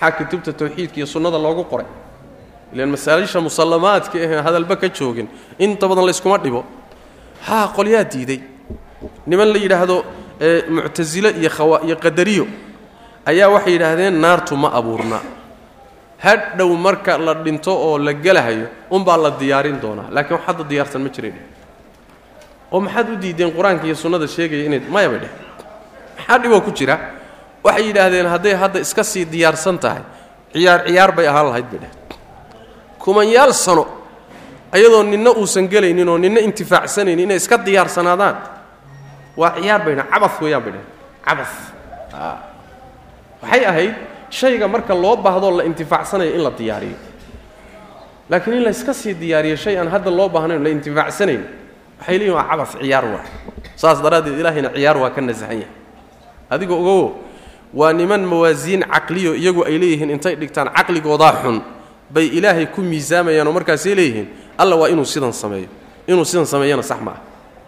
maxaa kutubta tawxiidka iyo sunnada loogu qoray. Ilaan masaalisha musallamaadka ahee hadalba ka joogin inta badan layskuma dhibo. Haa qolyaa diiday. Niman la yidhaahdo muctasile iyo iyo qadariyo ayaa waxay yidhaahdeen naartu ma abuurna. Hadhow marka la dhinto oo la gelahayo unbaa la diyaarin doonaa. Laakiin wax hadda diyaarsan ma jiray dheh oo maxaad u diideen qur'aanka iyo sunnada sheegaya inay maya bay dheh maxaa dhiboo ku jira waxay yidhaahdeen hadday hadda iska sii diyaarsan tahay ciyaar ciyaar bay ahaan lahayd bay dheh kumanyaal sano ayadoo ninna uusan gelaynin oo ninna intifaacsanaynin inay iska diyaarsanaadaan waa ciyaar bay dheh weeyaan bay dheh cabas waxay ahayd shayga marka loo baahdoo la intifaacsanayo in la diyaariyo. Laakiin in la iska sii diyaariyo shay aan hadda loo baahnayn la intifaacsanayn waxay leeyihiin waa cabas ciyaar waa saas daraaddeed ilaahayna ciyaar waa ka nasahan yahay. Adiga ogowo waa niman mawaasiin caqliyo iyagu ay leeyihiin intay dhigtaan caqligoodaa xun. Bay ilaahay ku miisaamayaan oo markaasay leeyihiin alla waa inuu sidan sameeyo. Inuu sidan sameeyana sax ma ah.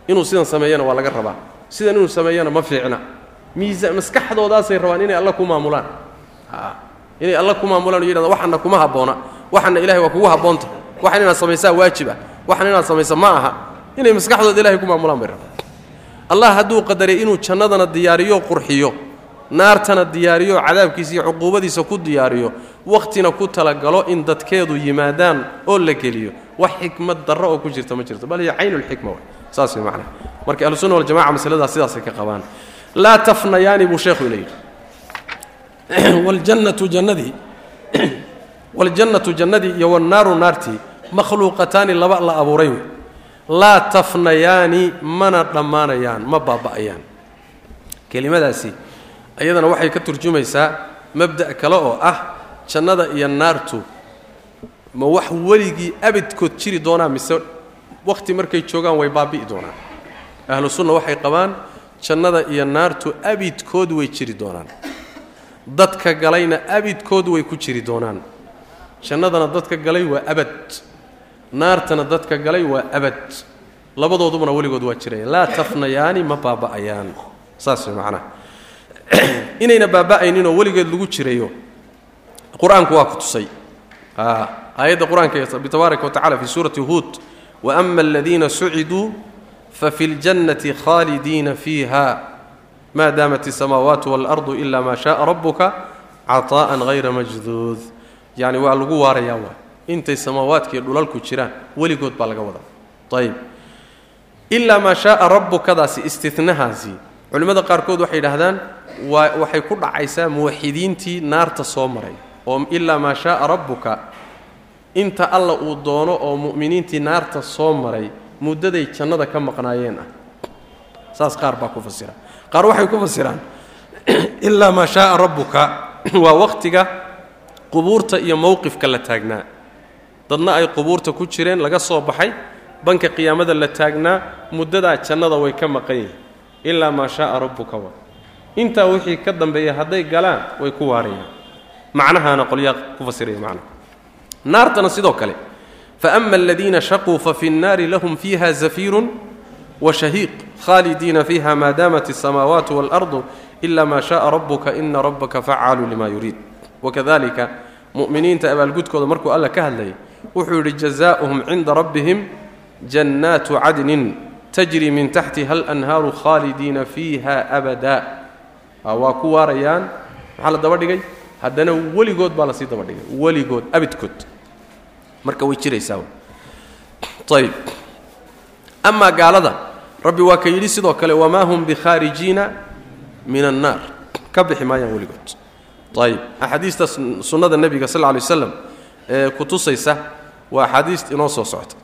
Inuu sidan sameeyana waa laga rabaa. Sidan inuu sameeyana ma fiicna. Miisa maskaxdoodaasay rabaan inay alla ku maamulaan. Inay alla ku maamulaan o yidhahdan waxana kuma habboona. Waxana ilahay waa kugu habboonta. Waxan inaad samaysaa waajib ah waxan inaad samaysa ma aha. Inay maskaxdooda ilahay ku maamulaan bay rabaan. Allah hadduu qadaray inuu jannadana diyaariyo qurxiyo naartana diyaariyo cadaabkiisa iyo cuquubadiisa ku diyaariyo wakhtina ku talagalo in dadkeedu yimaadaan oo la geliyo. Wax xikmad darro oo ku jirta ma jirto bal hiya caynulxikma saas way macnaha. Marka ahlusunna waljamaca masaladaas sidaasay ka qabaan. Laa tafnayaani buu sheekhu ina yidhi. (clears throat) Waljannatu jannadii (clears throat) waljannatu jannadii iyo wannaaru naartii makhluuqataani laba la abuuray wey laa tafnayaani mana dhammaanayaan ma baaba'ayaan. Kelimadaasi iyadana waxay ka turjumaysaa mabda' kale oo ah jannada iyo naartu. Ma wax weligii abidkood jiri doonaa mise wakhti markay joogaan way baabi'i doonaan? Ahlu sunna waxay qabaan jannada iyo naartu abidkood way jiri doonaan. Dadka galayna abidkood way ku jiri doonaan. Jannadana dadka galay waa abad. Naartana dadka galay waa abad. Labadoodubana weligood waa jiraya laa tafnayaani ma baaba'ayaan. Saas way macnaha (coughs) inayna baaba'ayninoo weligeed lagu jirayo qur'aanku waa ku tusay. Ah, aayadda qur'aanka bitabaaraka wa tacala fi suurati huud waama aladiina suciduu fafi ljannati khaalidiina fiiha maa daamat isamaawaatu waalardu ila maa shaaa rabuka caطaa'an hayra majduud. Yacni waa lagu waarayaa waa intay samaawaadkiiyo dhulalku jiraan weligood baa laga wadaa. Ayb ilaa maa shaaa rabukadaasi istinahaasi culimmada qaarkood waxay yidhahdaan waxay ku dhacaysaa muwaxidiintii naarta soo maray. Oo ilaa maa shaaa rabbuka. Inta alla uu doono oo mu'miniintii naarta soo maray muddaday jannada ka maqnaayeen ah. Saas qaar baa ku fasira qaar waxay ku fasiraan (clears throat) ilaa maa shaaa rabbuka. (clears throat) Waa wakhtiga qubuurta iyo mowqifka la taagnaa. Dadna ay qubuurta ku jireen laga soo baxay banka qiyaamada la taagnaa muddadaa jannada way ka maqan yihiin. Ilaa maa shaaa rabbuka wa intaa wixii ka dambeeya hadday galaan way ku waarayaan macnahaana qolyaa ku fasiraya macnaha naartana sidoo kale faama aladiina shaquu fafi nnaari lahum fiiha zafiirun wa shahiiq khaalidiina fiiha maa daamat asamaawaatu waalardu ila maa shaaa rabbuka ina rabbaka facaalu lima yuriid. Wakadalika mu'miniinta abaalgudkooda markuu alla ka hadlayay wuxuu yidhi jazaa'uhum cinda rabbihim jannaatu cadnin tajri min taxtiha alanhaaru khaalidiina fiiha abada waa ku waarayaan. Maxaa la daba dhigay? Haddana weligood baa la sii daba dhigay. Weligood abidkood marka way jiraysaa. Ayb amaa gaalada rabbi waa ka yidhi sidoo kale wamaa hum bikhaarijiina min annaar ka bixi maayaan weligood. Ayb axaadiista sunnada nebiga sal lla alay waslam ee ku tusaysa waa axaadiist inoo soo socota.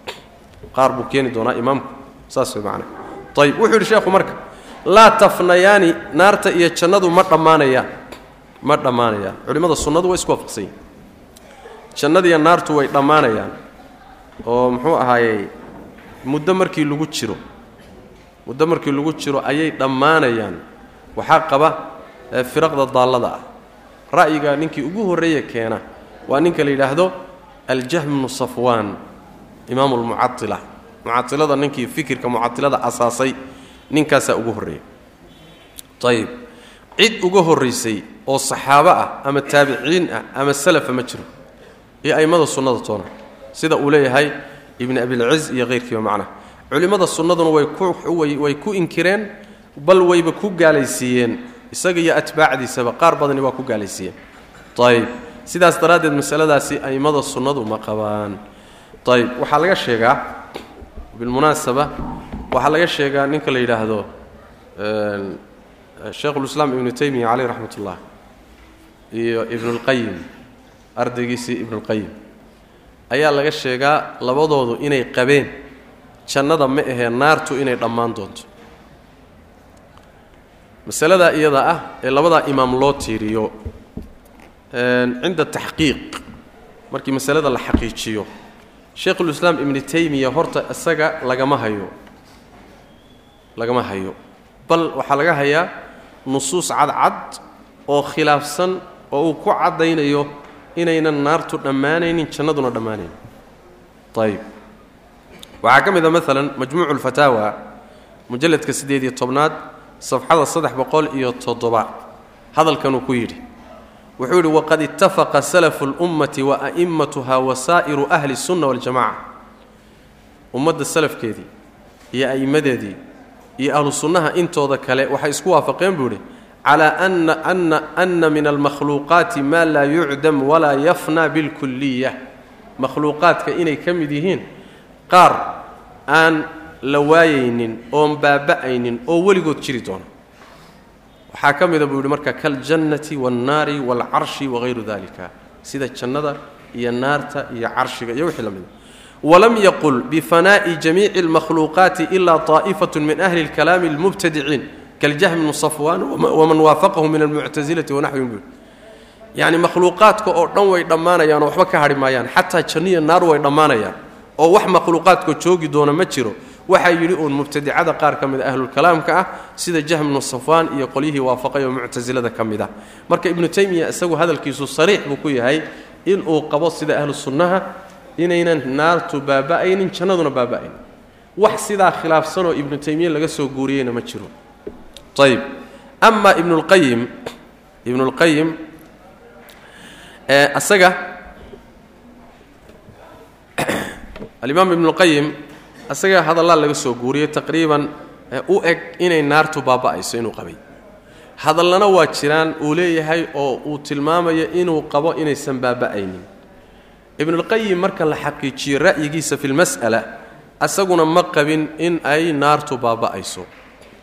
Qaar buu keeni doonaa imaamku. Saas way macana ayb wuxuu yidhi sheekhu marka laa tafnayaani naarta iyo jannadu ma dhammaanayaan ma dhammaanayaan culimmada sunnadu way isku waafaqsan yihiin jannadiiyo naartu way dhammaanayaan. Oo muxuu ahaayey muddo markii lagu jiro muddo markii lagu jiro ayay dhammaanayaan. Waxaa qaba firaqda daallada ah. Ra'yiga ninkii ugu horreeya keena waa ninka la yidhaahdo aljahm bnu safwaan imaamu lmucatila mucatilada ninkii fikirka mucatilada asaasay ninkaasaa ugu horreeya ayib cid uga horraysay oo saxaabo ah ama taabiciin ah ama salafa ma jiro. Iyo a'immada sunnada toona. Sida uu leeyahay ibni abilciz iyo hayrkiiba macnaha culimmada sunnaduna way ku inkireen bal wayba ku gaalaysiiyeen. Isaga iyo atbaacdiisaba qaar badani waa ku gaalaysiiyeen. Ayib sidaas daraaddeed masaladaasi a'immada sunnadu ma qabaan. Ayib waxaa laga sheegaa bilmunaasaba waxaa laga sheegaa ninka la yidhaahdo sheikhulislaam ibnu taymiya caleyh raxmat ullah iyo ibnulqayim ardaygiisii ibnulqayim ayaa laga sheegaa labadoodu inay qabeen jannada ma ahee naartu inay dhammaan doonto. Masaladaa iyada ah ee labadaa imaam loo tiiriyo cinda taxqiiq markii masalada la xaqiijiyo sheikhulislaam ibnu taymiya horta isaga lagama hayo lagama hayo bal waxaa laga hayaa nusuus cadcad oo khilaafsan oo uu ku caddaynayo inaynan naartu dhammaanaynin jannaduna dhammaanaynin ayib waxaa ka mid a maalan majmuucu lfataawa mujalladka siddeed iyo tobnaad safxada saddex boqol iyo toddoba hadalkanuu ku yidhi wuxuu yidhi waqad ittafaqa salafu اlummati wa a'immatuha wasaa'iru ahli الsunna waاljamaca ummadda salafkeedii iyo a'immadeedii iyo ahlu sunnaha intooda kale waxay isku waafaqeen buu yidhi calaa ana ana min almakhluuqaati maa laa yucdam walaa yafna bilkuliya makhluuqaadka inay ka mid yihiin qaar aan la waayaynin oon baaba'aynin oo weligood jiri doona waxaa ka mida buu yidhi marka kaljannati waannaari waalcarshi wahayru dalika sida jannada iyo naarta iyo carshiga iyo wixii la mida walam yaqul bifanaa'i jamiici almakhluuqaati ilaa طaa'ifatu min ahli اlkalaami اlmubtadiciin kaljahmi bnu safwaan waman waafaqahu min almuctasilati wanaxwihim buu yacni makhluuqaadka oo dhan way dhammaanayaan oo waxba ka hadhi maayaan xataa janniya naar way dhammaanayaan oo wax makhluuqaadka joogi doona ma jiro waxaa yidhi uun mubtadicada qaar ka mid a ahlulkalaamka ah sida jahm bnu safwaan iyo qolyihii waafaqay oo muctasilada ka mid ah marka ibnu taymiya isagu hadalkiisu sariix buu ku yahay inuu qabo sida ahlu sunnaha inaynan naartu baaba'aynin jannaduna baaba'aynin. Wax sidaa khilaafsanoo ibnu taymiya laga soo guuriyeyna ma jiro. Ayb ama ibnulqayim ibnulqayim isaga (coughs) alimaam ibnulqayim isaga hadallaa laga soo guuriyey taqriiban u eg inay naartu baaba'ayso inuu qabay. Hadallana waa jiraan uu leeyahay oo uu tilmaamayo inuu qabo inaysan baaba'aynin ibnulqayim marka la xaqiijiyo ra'yigiisa fi lmas'ala asaguna ma qabin in ay naartu baaba'ayso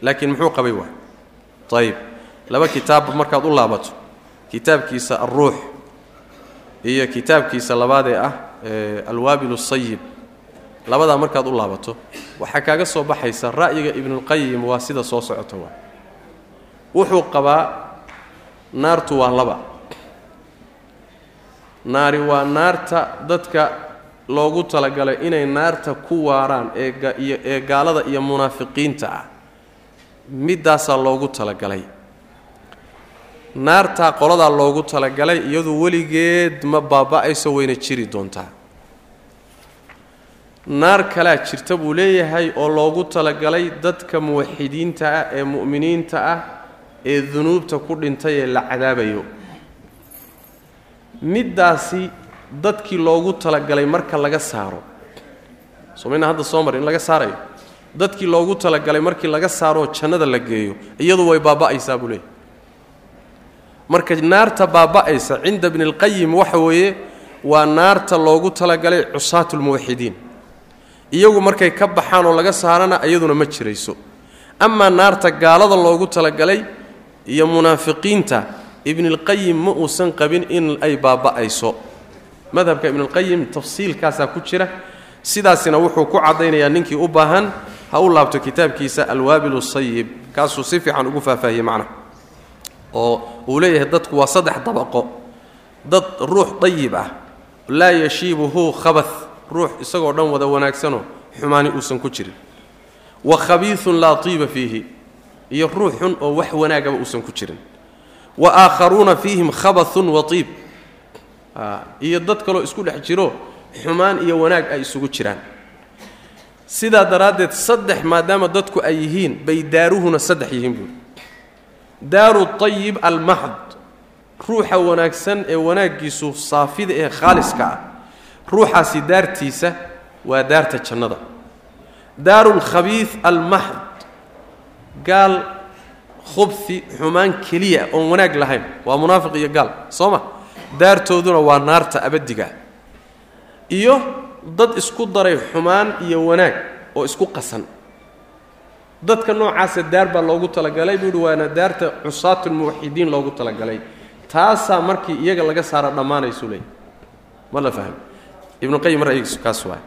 laakiin muxuu qabay waa ayib laba kitaab markaad u laabato kitaabkiisa alruux iyo kitaabkiisa labaadee ah alwaabil sayib labadaa markaad u laabato waxaa kaaga soo baxaysa ra'yiga ibnulqayim waa sida soo socota waa. Wuxuu qabaa naartu waa laba naari waa naarta dadka loogu talagalay inay naarta ku waaraan ee gaalada iyo munaafiqiinta ah. Middaasaa loogu talagalay. Naartaa qoladaa loogu talagalay iyadu weligeed ma baaba'ayso wayna jiri doontaa. Naar kalaa jirta buu leeyahay oo loogu talagalay dadka muwaxidiinta ah ee mu'miniinta ah ee dunuubta ku dhintay ee la cadaabayo middaasi dadkii loogu talagalay marka laga saaro. Somayna hadda soo mar in laga saarayo. Dadkii loogu talagalay markii laga saaroo jannada la geeyo. Iyadu way baaba'aysaa buu leeyahy marka naarta baaba'aysa cinda bnilqayim waxa weeye waa naarta loogu talagalay cusaatu lmuwaxidiin iyagu markay ka baxaan oo laga saarana iyaduna ma jirayso. Amaa naarta gaalada loogu talagalay iyo munaafiqiinta ibnilqayim ma uusan qabin in ay baaba'ayso. Madhabka ibnulqayim tafsiilkaasaa ku jira. Sidaasina wuxuu ku caddaynayaa ninkii u baahan ha u laabto kitaabkiisa alwaabil sayib kaasuu si fiican ugu faahfaahiyey macnaha oo uu leeyahay dadku waa saddex dabaqo. Dad ruux dayib ah laa yashiibuhu khabath ruux isagoo dhan wada wanaagsanoo xumaani uusan ku jirin. Wa khabiiun laa tiiba fiihi iyo ruux xun oo wax wanaagaba uusan ku jirin wa aakharuuna fiihim khabathun wa tiib iyo dad kaloo isku dhex jiro xumaan iyo wanaag ay isugu jiraan. Sidaa daraaddeed saddex maadaama dadku ay yihiin bay daaruhuna saddex yihiin buuri daaru tayib almaxd ruuxa wanaagsan ee wanaaggiisu saafida ee khaaliska ah. Ruuxaasi daartiisa waa daarta jannada. Daaru lkhabiid almaxd gaal khubfi xumaan keliya oon wanaag lahayn. Waa munaafiq iyo gaal soo ma daartooduna waa naarta abadiga iyo dad isku daray xumaan iyo wanaag oo isku qasan. Dadka noocaasa daar baa loogu talagalay buuhi waana daarta cusaatulmuwaxidiin loogu talagalay. Taasaa markii iyaga laga saara dhammaanaysu leey ma la fahmo ibnuqayim ra'yigiisu kaas waay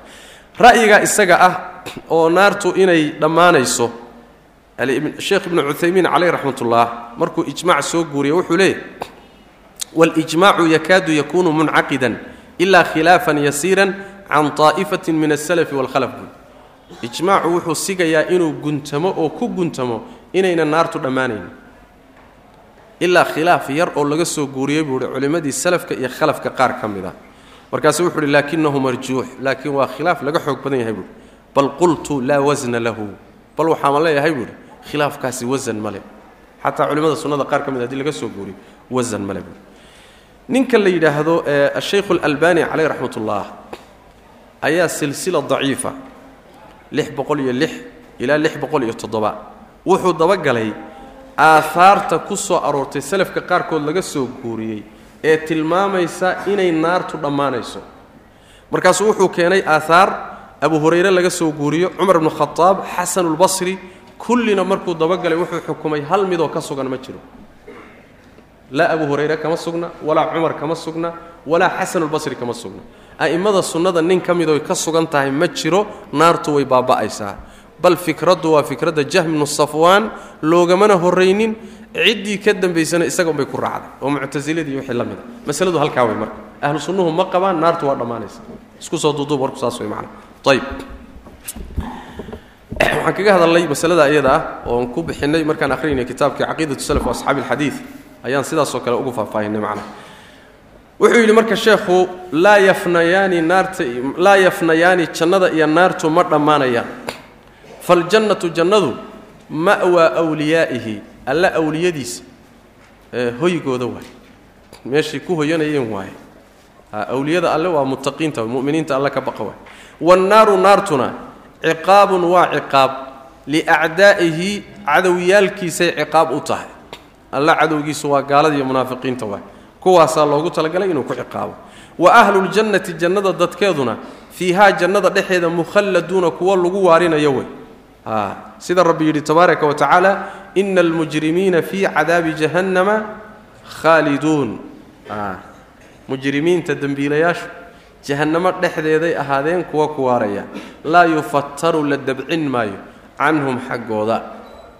ra'yigaa isaga ah oo naartu inay dhammaanayso sheekh ibnu cuthaymiin caleyh raxmatullah markuu ijmaac soo guuriya wuxuu leeyahy walijmaacu yakaadu yakuunu muncaqidan ilaa khilaafan yasiiran can طaa'ifatin min asalafi waalkhalaf buui ijmaacu wuxuu sigayaa inuu guntamo oo ku guntamo inayna naartu dhammaanayn. Ilaa khilaaf yar oo laga soo guuriyey buu uhi culimmadii salafka iyo khalafka qaar ka mid ah. Markaasu wuxu uhi laakinahu marjuux laakiin waa khilaaf laga xoog badan yahay buuhi bal qultu laa wasna lahu. Bal waxaama leeyahay buuhi khilaafkaasi wasan male xataa culimmada sunnada qaar ka mid haddii laga soo guuriyo wasan male ninka la yidhaahdo ashaykhu alalbani caleyh raxmat ullah ayaa silsila daciifa lix boqol iyo lix ilaa lix boqol iyo toddoba. Wuxuu dabagalay aahaarta ku soo aroortay salafka qaarkood laga soo guuriyey ee tilmaamaysa inay naartu dhammaanayso. Markaasuu wuxuu keenay aahaar abu hurayre laga soo guuriyo cumar bnu khadaab xasanulbasri kullina markuu dabagalay wuxuu xukumay hal midoo ka sugan ma jiro. Laa abu hurayre kama sugna walaa cumar kama sugna walaa xasanulbasri kama sugna. A'immada sunnada nin ka midoy ka sugan tahay ma jiro naartu way baaba'aysaa. Bal fikraddu waa fikradda jahminu safwaan loogamana horraynin ciddii ka dambaysana isaga ku raacday. Oo muctasiladii wixii la mida masaladu halkaa way marka. Ahlu sunnuhu ma qabaan naartu waa dhammaanaysa isku soo duuduub warku saas way macana ayib (coughs) waxaan kaga hadalnay masalada iyada ah oon ku bixinay markaan akhrinay kitaabkii caqiidatu salaf wa asxaabi ayaan sidaasoo kale ugu faahfaahinay macnaha wuxuu yidhi marka sheekhu laa yafnayaani naarta laa yafnayaani jannada iyo naartu ma dhammaanayaan. Faljannatu jannadu ma'waa wliyaa'ihi alla awliyadiisa hoygooda waay meeshay ku hoyanayeen waaye. Awliyada alle waa muttaqiinta mu'miniinta alle ka baqa waay wannaaru naartuna ciqaabun waa ciqaab. Liacdaa'ihi cadowyaalkiisay ciqaab u tahay. Alla cadowgiisu waa gaalada iyo munaafiqiinta waay kuwaasaa loogu talagalay inuu ku ciqaabo. Wa ahluljannati jannada dadkeeduna fiihaa jannada dhexeeda mukhalladuuna kuwo lagu waarinayo wey sida rabbi yidhi tabaaraka wa tacaala ina almujrimiina fii cadaabi jahannama khaaliduun. Mujrimiinta dembiilayaashu jahannamo dhexdeeday ahaadeen kuwa ku waaraya. Laa yufattaru la dabcin maayo canhum xaggooda.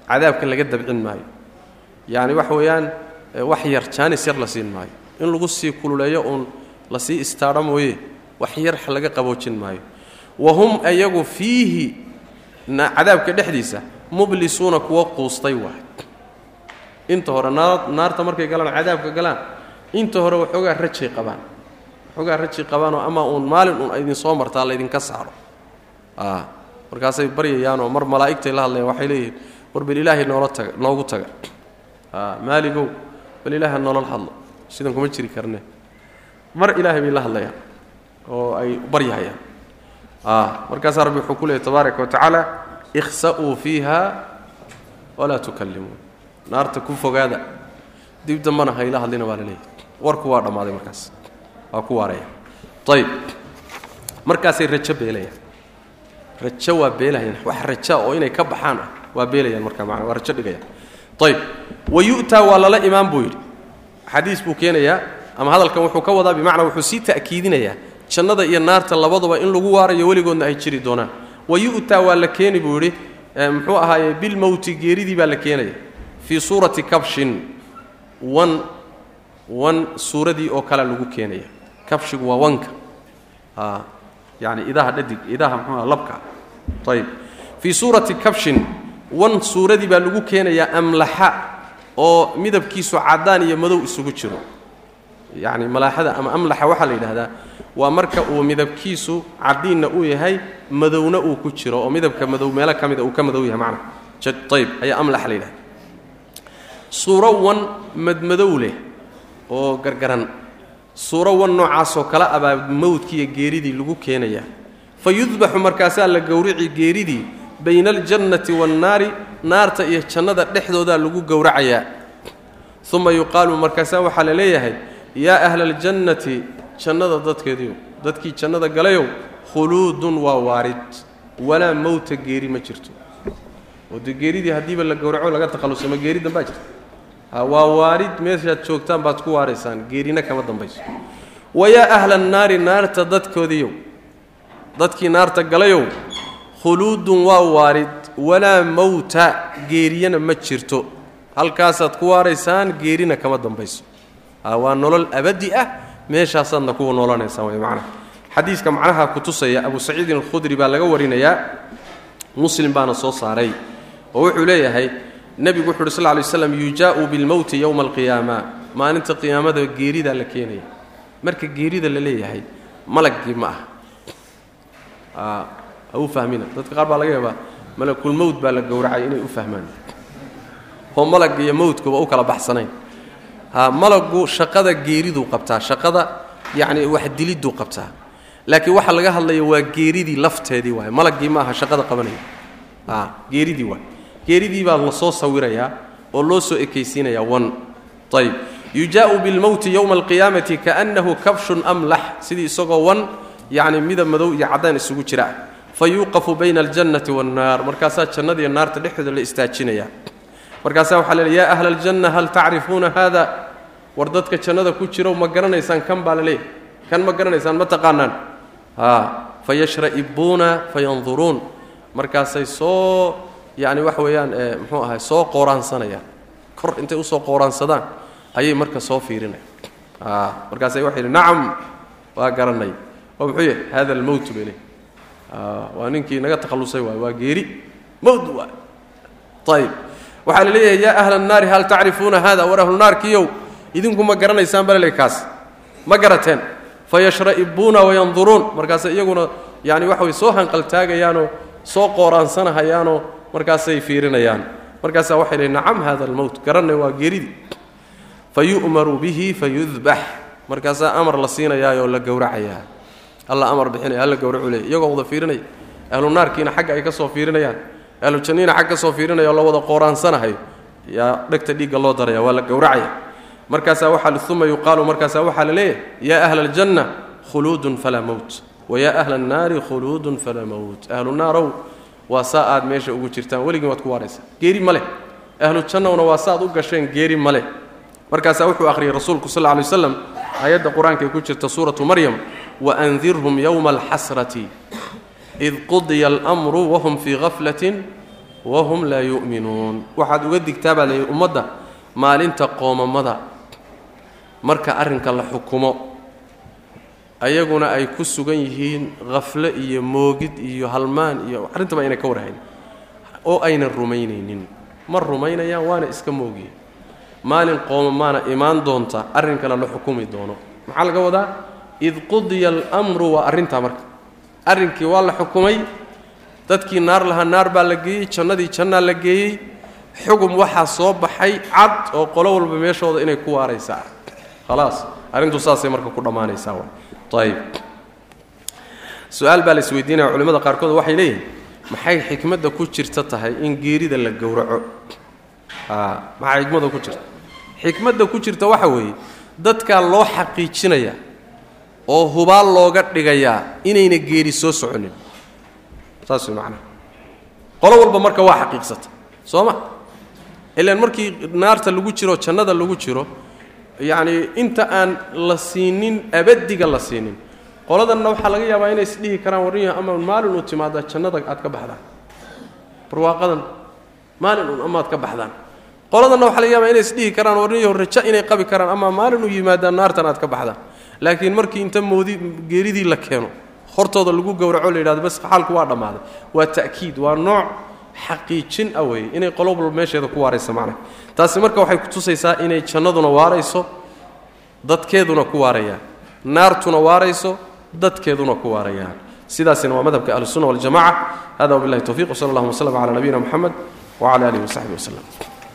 Cadaabka laga dabcin maayo. Yacni waxa weeyaan wax yar jaanis yar la siin maayo. In lagu sii kululeeyo uun la sii istaadho mooye wax yar laga qaboojin maayo. Wa hum ayagu fiihi cadaabka dhexdiisa mublisuuna kuwa quustay waay inta hore naarta markay galaan cadaabka galaan inta hore waxoogaa rajay qabaan waxoogaa rajay qabaanoo ama uun maalin uun idin soo martaa laydinka saaro. Markaasay baryayaanoo mar malaa'igtay la hadlayaan waxay leeyihiin war bal ilaahay noola taga noogu taga. Maaligow bal ilaahay nolol hadlo. Sidan kuma jiri karne. Mar ilaahay bay la hadlayaan oo ay baryahayaan markaasaa rabbi wuxuu ku leeyay tabaaraka wa ikhsa'uu fiiha walaa tukallimuun. Naarta ku fogaada dib dambana hayla hadlina baa la leeyahy warku waa dhammaaday markaas waa ku waaraya ayib markaasay rajo beelayaan rajo waa beelayan. Wax raja oo inay ka baxaan ah waa beelayaan markaa maana waa rajo dhigayaan ayib wa yu'taa waa lala imaan buu yidhi. Xadiis buu keenayaa ama hadalkan wuxuu ka wadaa bimacnaa wuxuu sii ta'kiidinayaa jannada iyo naarta labaduba in lagu waarayo weligoodna ay jiri doonaan. Wa yu'taa waa la keeni buu yidhi muxuu ahaaye bilmowti geeridii baa la keenaya fii suurati kabshin. Wan wan suuradii oo kale lagu keenaya kabshigu waa wanka. Yani idaha dhadig idaha muxuuaha labka. Ayib fii suurati kabshin wan suuradii baa lagu keenayaa amlaxa oo midabkiisu caddaan iyo madow isugu jiro. Yacni malaaxada ama amlaxa waxaa la yidhaahdaa waa marka uu midabkiisu caddiinna uu yahay madowna uu ku jiro oo midabka madow meelo ka mida uu ka madow yahay macna ayib ayaa amlaxa la yidhahda suuro madmadow leh oo gargaran suuro wan noocaasoo kala abaa mawdkiiyo geeridii lagu keenayaa fa yudbaxu markaasaa la gowrici geeridii bayna aljannati waannaari naarta iyo jannada dhexdoodaa lagu gowracayaa. Uma yuqaalu markaasaa waxaa la leeyahay yaa ahla aljannati jannada dadkeediiow dadkii jannada galayow khuluudun waa waarid walaa mowta geeri ma jirto. Oo dee geeridii haddiiba la gowraco laga takhallusama geeri dambaa jirta waa waarid meeshaad joogtaan baad ku waaraysaan geerina kama dambayso. Wayaa ahla annaari naarta dadkoodiiyow dadkii naarta galayow khuluudun waa waarid walaa mowta geeriyana ma jirto. Halkaasaad ku waaraysaan geerina kama dambayso. Waa nolol abadi ah meeshaasaadna kuwa noolanaysaan way macnaha. Xadiiska macnaha ku tusaya abu saciidin alkhudri baa laga warinayaa muslim baana soo saaray oo wuxuu leeyahay nebigu wuxu uhi sl ly slam yujaa'u bilmowti yowma alqiyaama maalinta qiyaamada geeridaa la keenaya marka geerida la leeyahay malaggii ma aha. Ha u fahmina dadka qaar baa laga yaabaa malakulmowt baa la gowracay inay u fahmaan. Oo malagga iyo mowdkuba u kala baxsanayn. Ha malaggu shaqada geeriduu qabtaa shaqada yacni wax dilidduu qabtaa. Laakiin waxa laga hadlaya waa geeridii lafteedii waay malaggii ma aha shaqada qabanaya. A geeridii waay geeridii baa la soo sawirayaa oo loo soo ekaysiinayaa wan. Ayb yujaa'u bilmowti yowma alqiyaamati kaannahu kabshun amlax sidii isagoo wan yacni midab madow iyo caddaan isugu jira. Fa yuuqafu bayna aljannati waannaar markaasaa jannadiiyo naarta dhexdooda la istaajinaya. Markaasaa waxaa la leey ya ahla aljanna hal tacrifuuna haada? War dadka jannada ku jiro ma garanaysaan kan baa la leeyahy kan ma garanaysaan? Ma taqaanaan. A fa yashra'ibuuna fa yanduruun markaasay soo yacni waxa weeyaan muxuu ahay soo qooraansanayaan kor intay u soo qooraansadaan ayay marka soo fiirinayaan. A markaasay waxay yidhi nacam waa garanay. Oo muxuu yahay hada almowtu bay leey waa ninkii naga takhallusay waay waa geeri. Mowt waay ayib waxaa la leeyahay yaa ahla annaari hal tacrifuuna hada war ahlu naarkiiyow idinku ma garanaysaan baa laleey kaas. Ma garateen. Fa yashra'ibuuna wayanduruun markaasay iyaguna yani waxa way soo hanqaltaagayaanoo soo qooraansanahayaanoo markaasay fiirinayaan. Markaasaa waxay leeyn nacam hada almowt garanay waa geeridii. Fa yu'maru bihi fayudbax markaasaa amar la siinayaayoo la gowracayaa. Alla amar bixinaya alla gowracu leey iyagoo wada fiirinaya. Ahlu naarkiina xagga ay ka soo fiirinayaan. Ahlu janniina xag ka soo fiirinaya oo la wada qooraansanahayo yaa dhegta dhiigga loo daraya waa la gowracaya. Markaasaa waxaa uma yuqaalu markaasaa waxaa la leeyahay yaa ahla aljanna khuluudun falaa mowt wa yaa ahla annaari khuluudun falaa mowt ahlu naarow waa saa aad meesha ugu jirtaan. Weligin waad ku waaraysaa. Geeri ma leh. Ahlu jannowna waa saaad u gasheen geeri ma leh. Markaasaa wuxuu akhriyey rasuulku sal lla lay waslam aayadda qur'aanka ee ku jirta suuratu maryam waandirhum yowma alxasrati id qudiya almru wahum fii gaflatin wahum laa yu'minuun waxaad uga digtaa baa layidhi ummadda maalinta qoomamada marka arrinka la xukumo ayaguna ay ku sugan yihiin khafle iyo moogid iyo halmaan iyo arrintaba ayna ka warhayn oo aynan rumaynaynin. Ma rumaynayaan waana iska moogiye maalin qoomamaana imaan doonta arrinkana la xukumi doono. Maxaa laga wadaa? Id qudiya almru waa arrintaa marka. Arrinkii waa la xukumay dadkii naar lahaa naar baa la geeyey jannadii jannaa la geeyey. Xugum waxaa soo baxay cad oo qolo walba meeshooda inay ku waaraysaa. Khalaas arrintu saasay marka ku dhammaanaysaa ayib su'aal baa la isweydiinaya culimmada qaarkood waxay leeyihiin maxay xikmadda ku jirta tahay in geerida la gowraco? A maxaa xikmadda ku jirta? Xikmadda ku jirta waxa weeye dadkaa loo xaqiijinaya oo hubaal looga dhigayaa inayna geeri soo soconin. Saas way macnaha qolo walba marka waa xaqiiqsata soo ma? Ilaan markii naarta lagu jiro jannada lagu jiro yacnii inta aan la siinin abadiga la siinin. Qoladanna waxaa laga yaabaa inay isdhihi karaan warniya ama maalin uu timaadaa jannada aad ka baxdaan. Barwaaqadan maalin uun amaad ka baxdaan. Qoladanna waxaa laga yaabaa inay isdhihi karaan warniyo raja inay qabi karaan ama maalin uu yimaadaan naartan aad ka baxdaan. Laakiin markii inta moodi geeridii la keeno hortooda lagu gowraco la yidhahdo bas xaalku waa dhammaaday. Waa ta'kiid waa nooc xaqiijin ah weeye inay qolo walba meesheeda ku waaraysa macnaha. Taasi marka waxay kutusaysaa inay jannaduna waarayso dadkeeduna ku waarayaan. Naartuna waarayso dadkeeduna ku waarayaan. Sidaasina waa madhabka ahlusunna waljamaca hada wabillahi towfiq wsala allahuma wslm cala nabiyina moxamed wcala alihi wasaxbihi waslem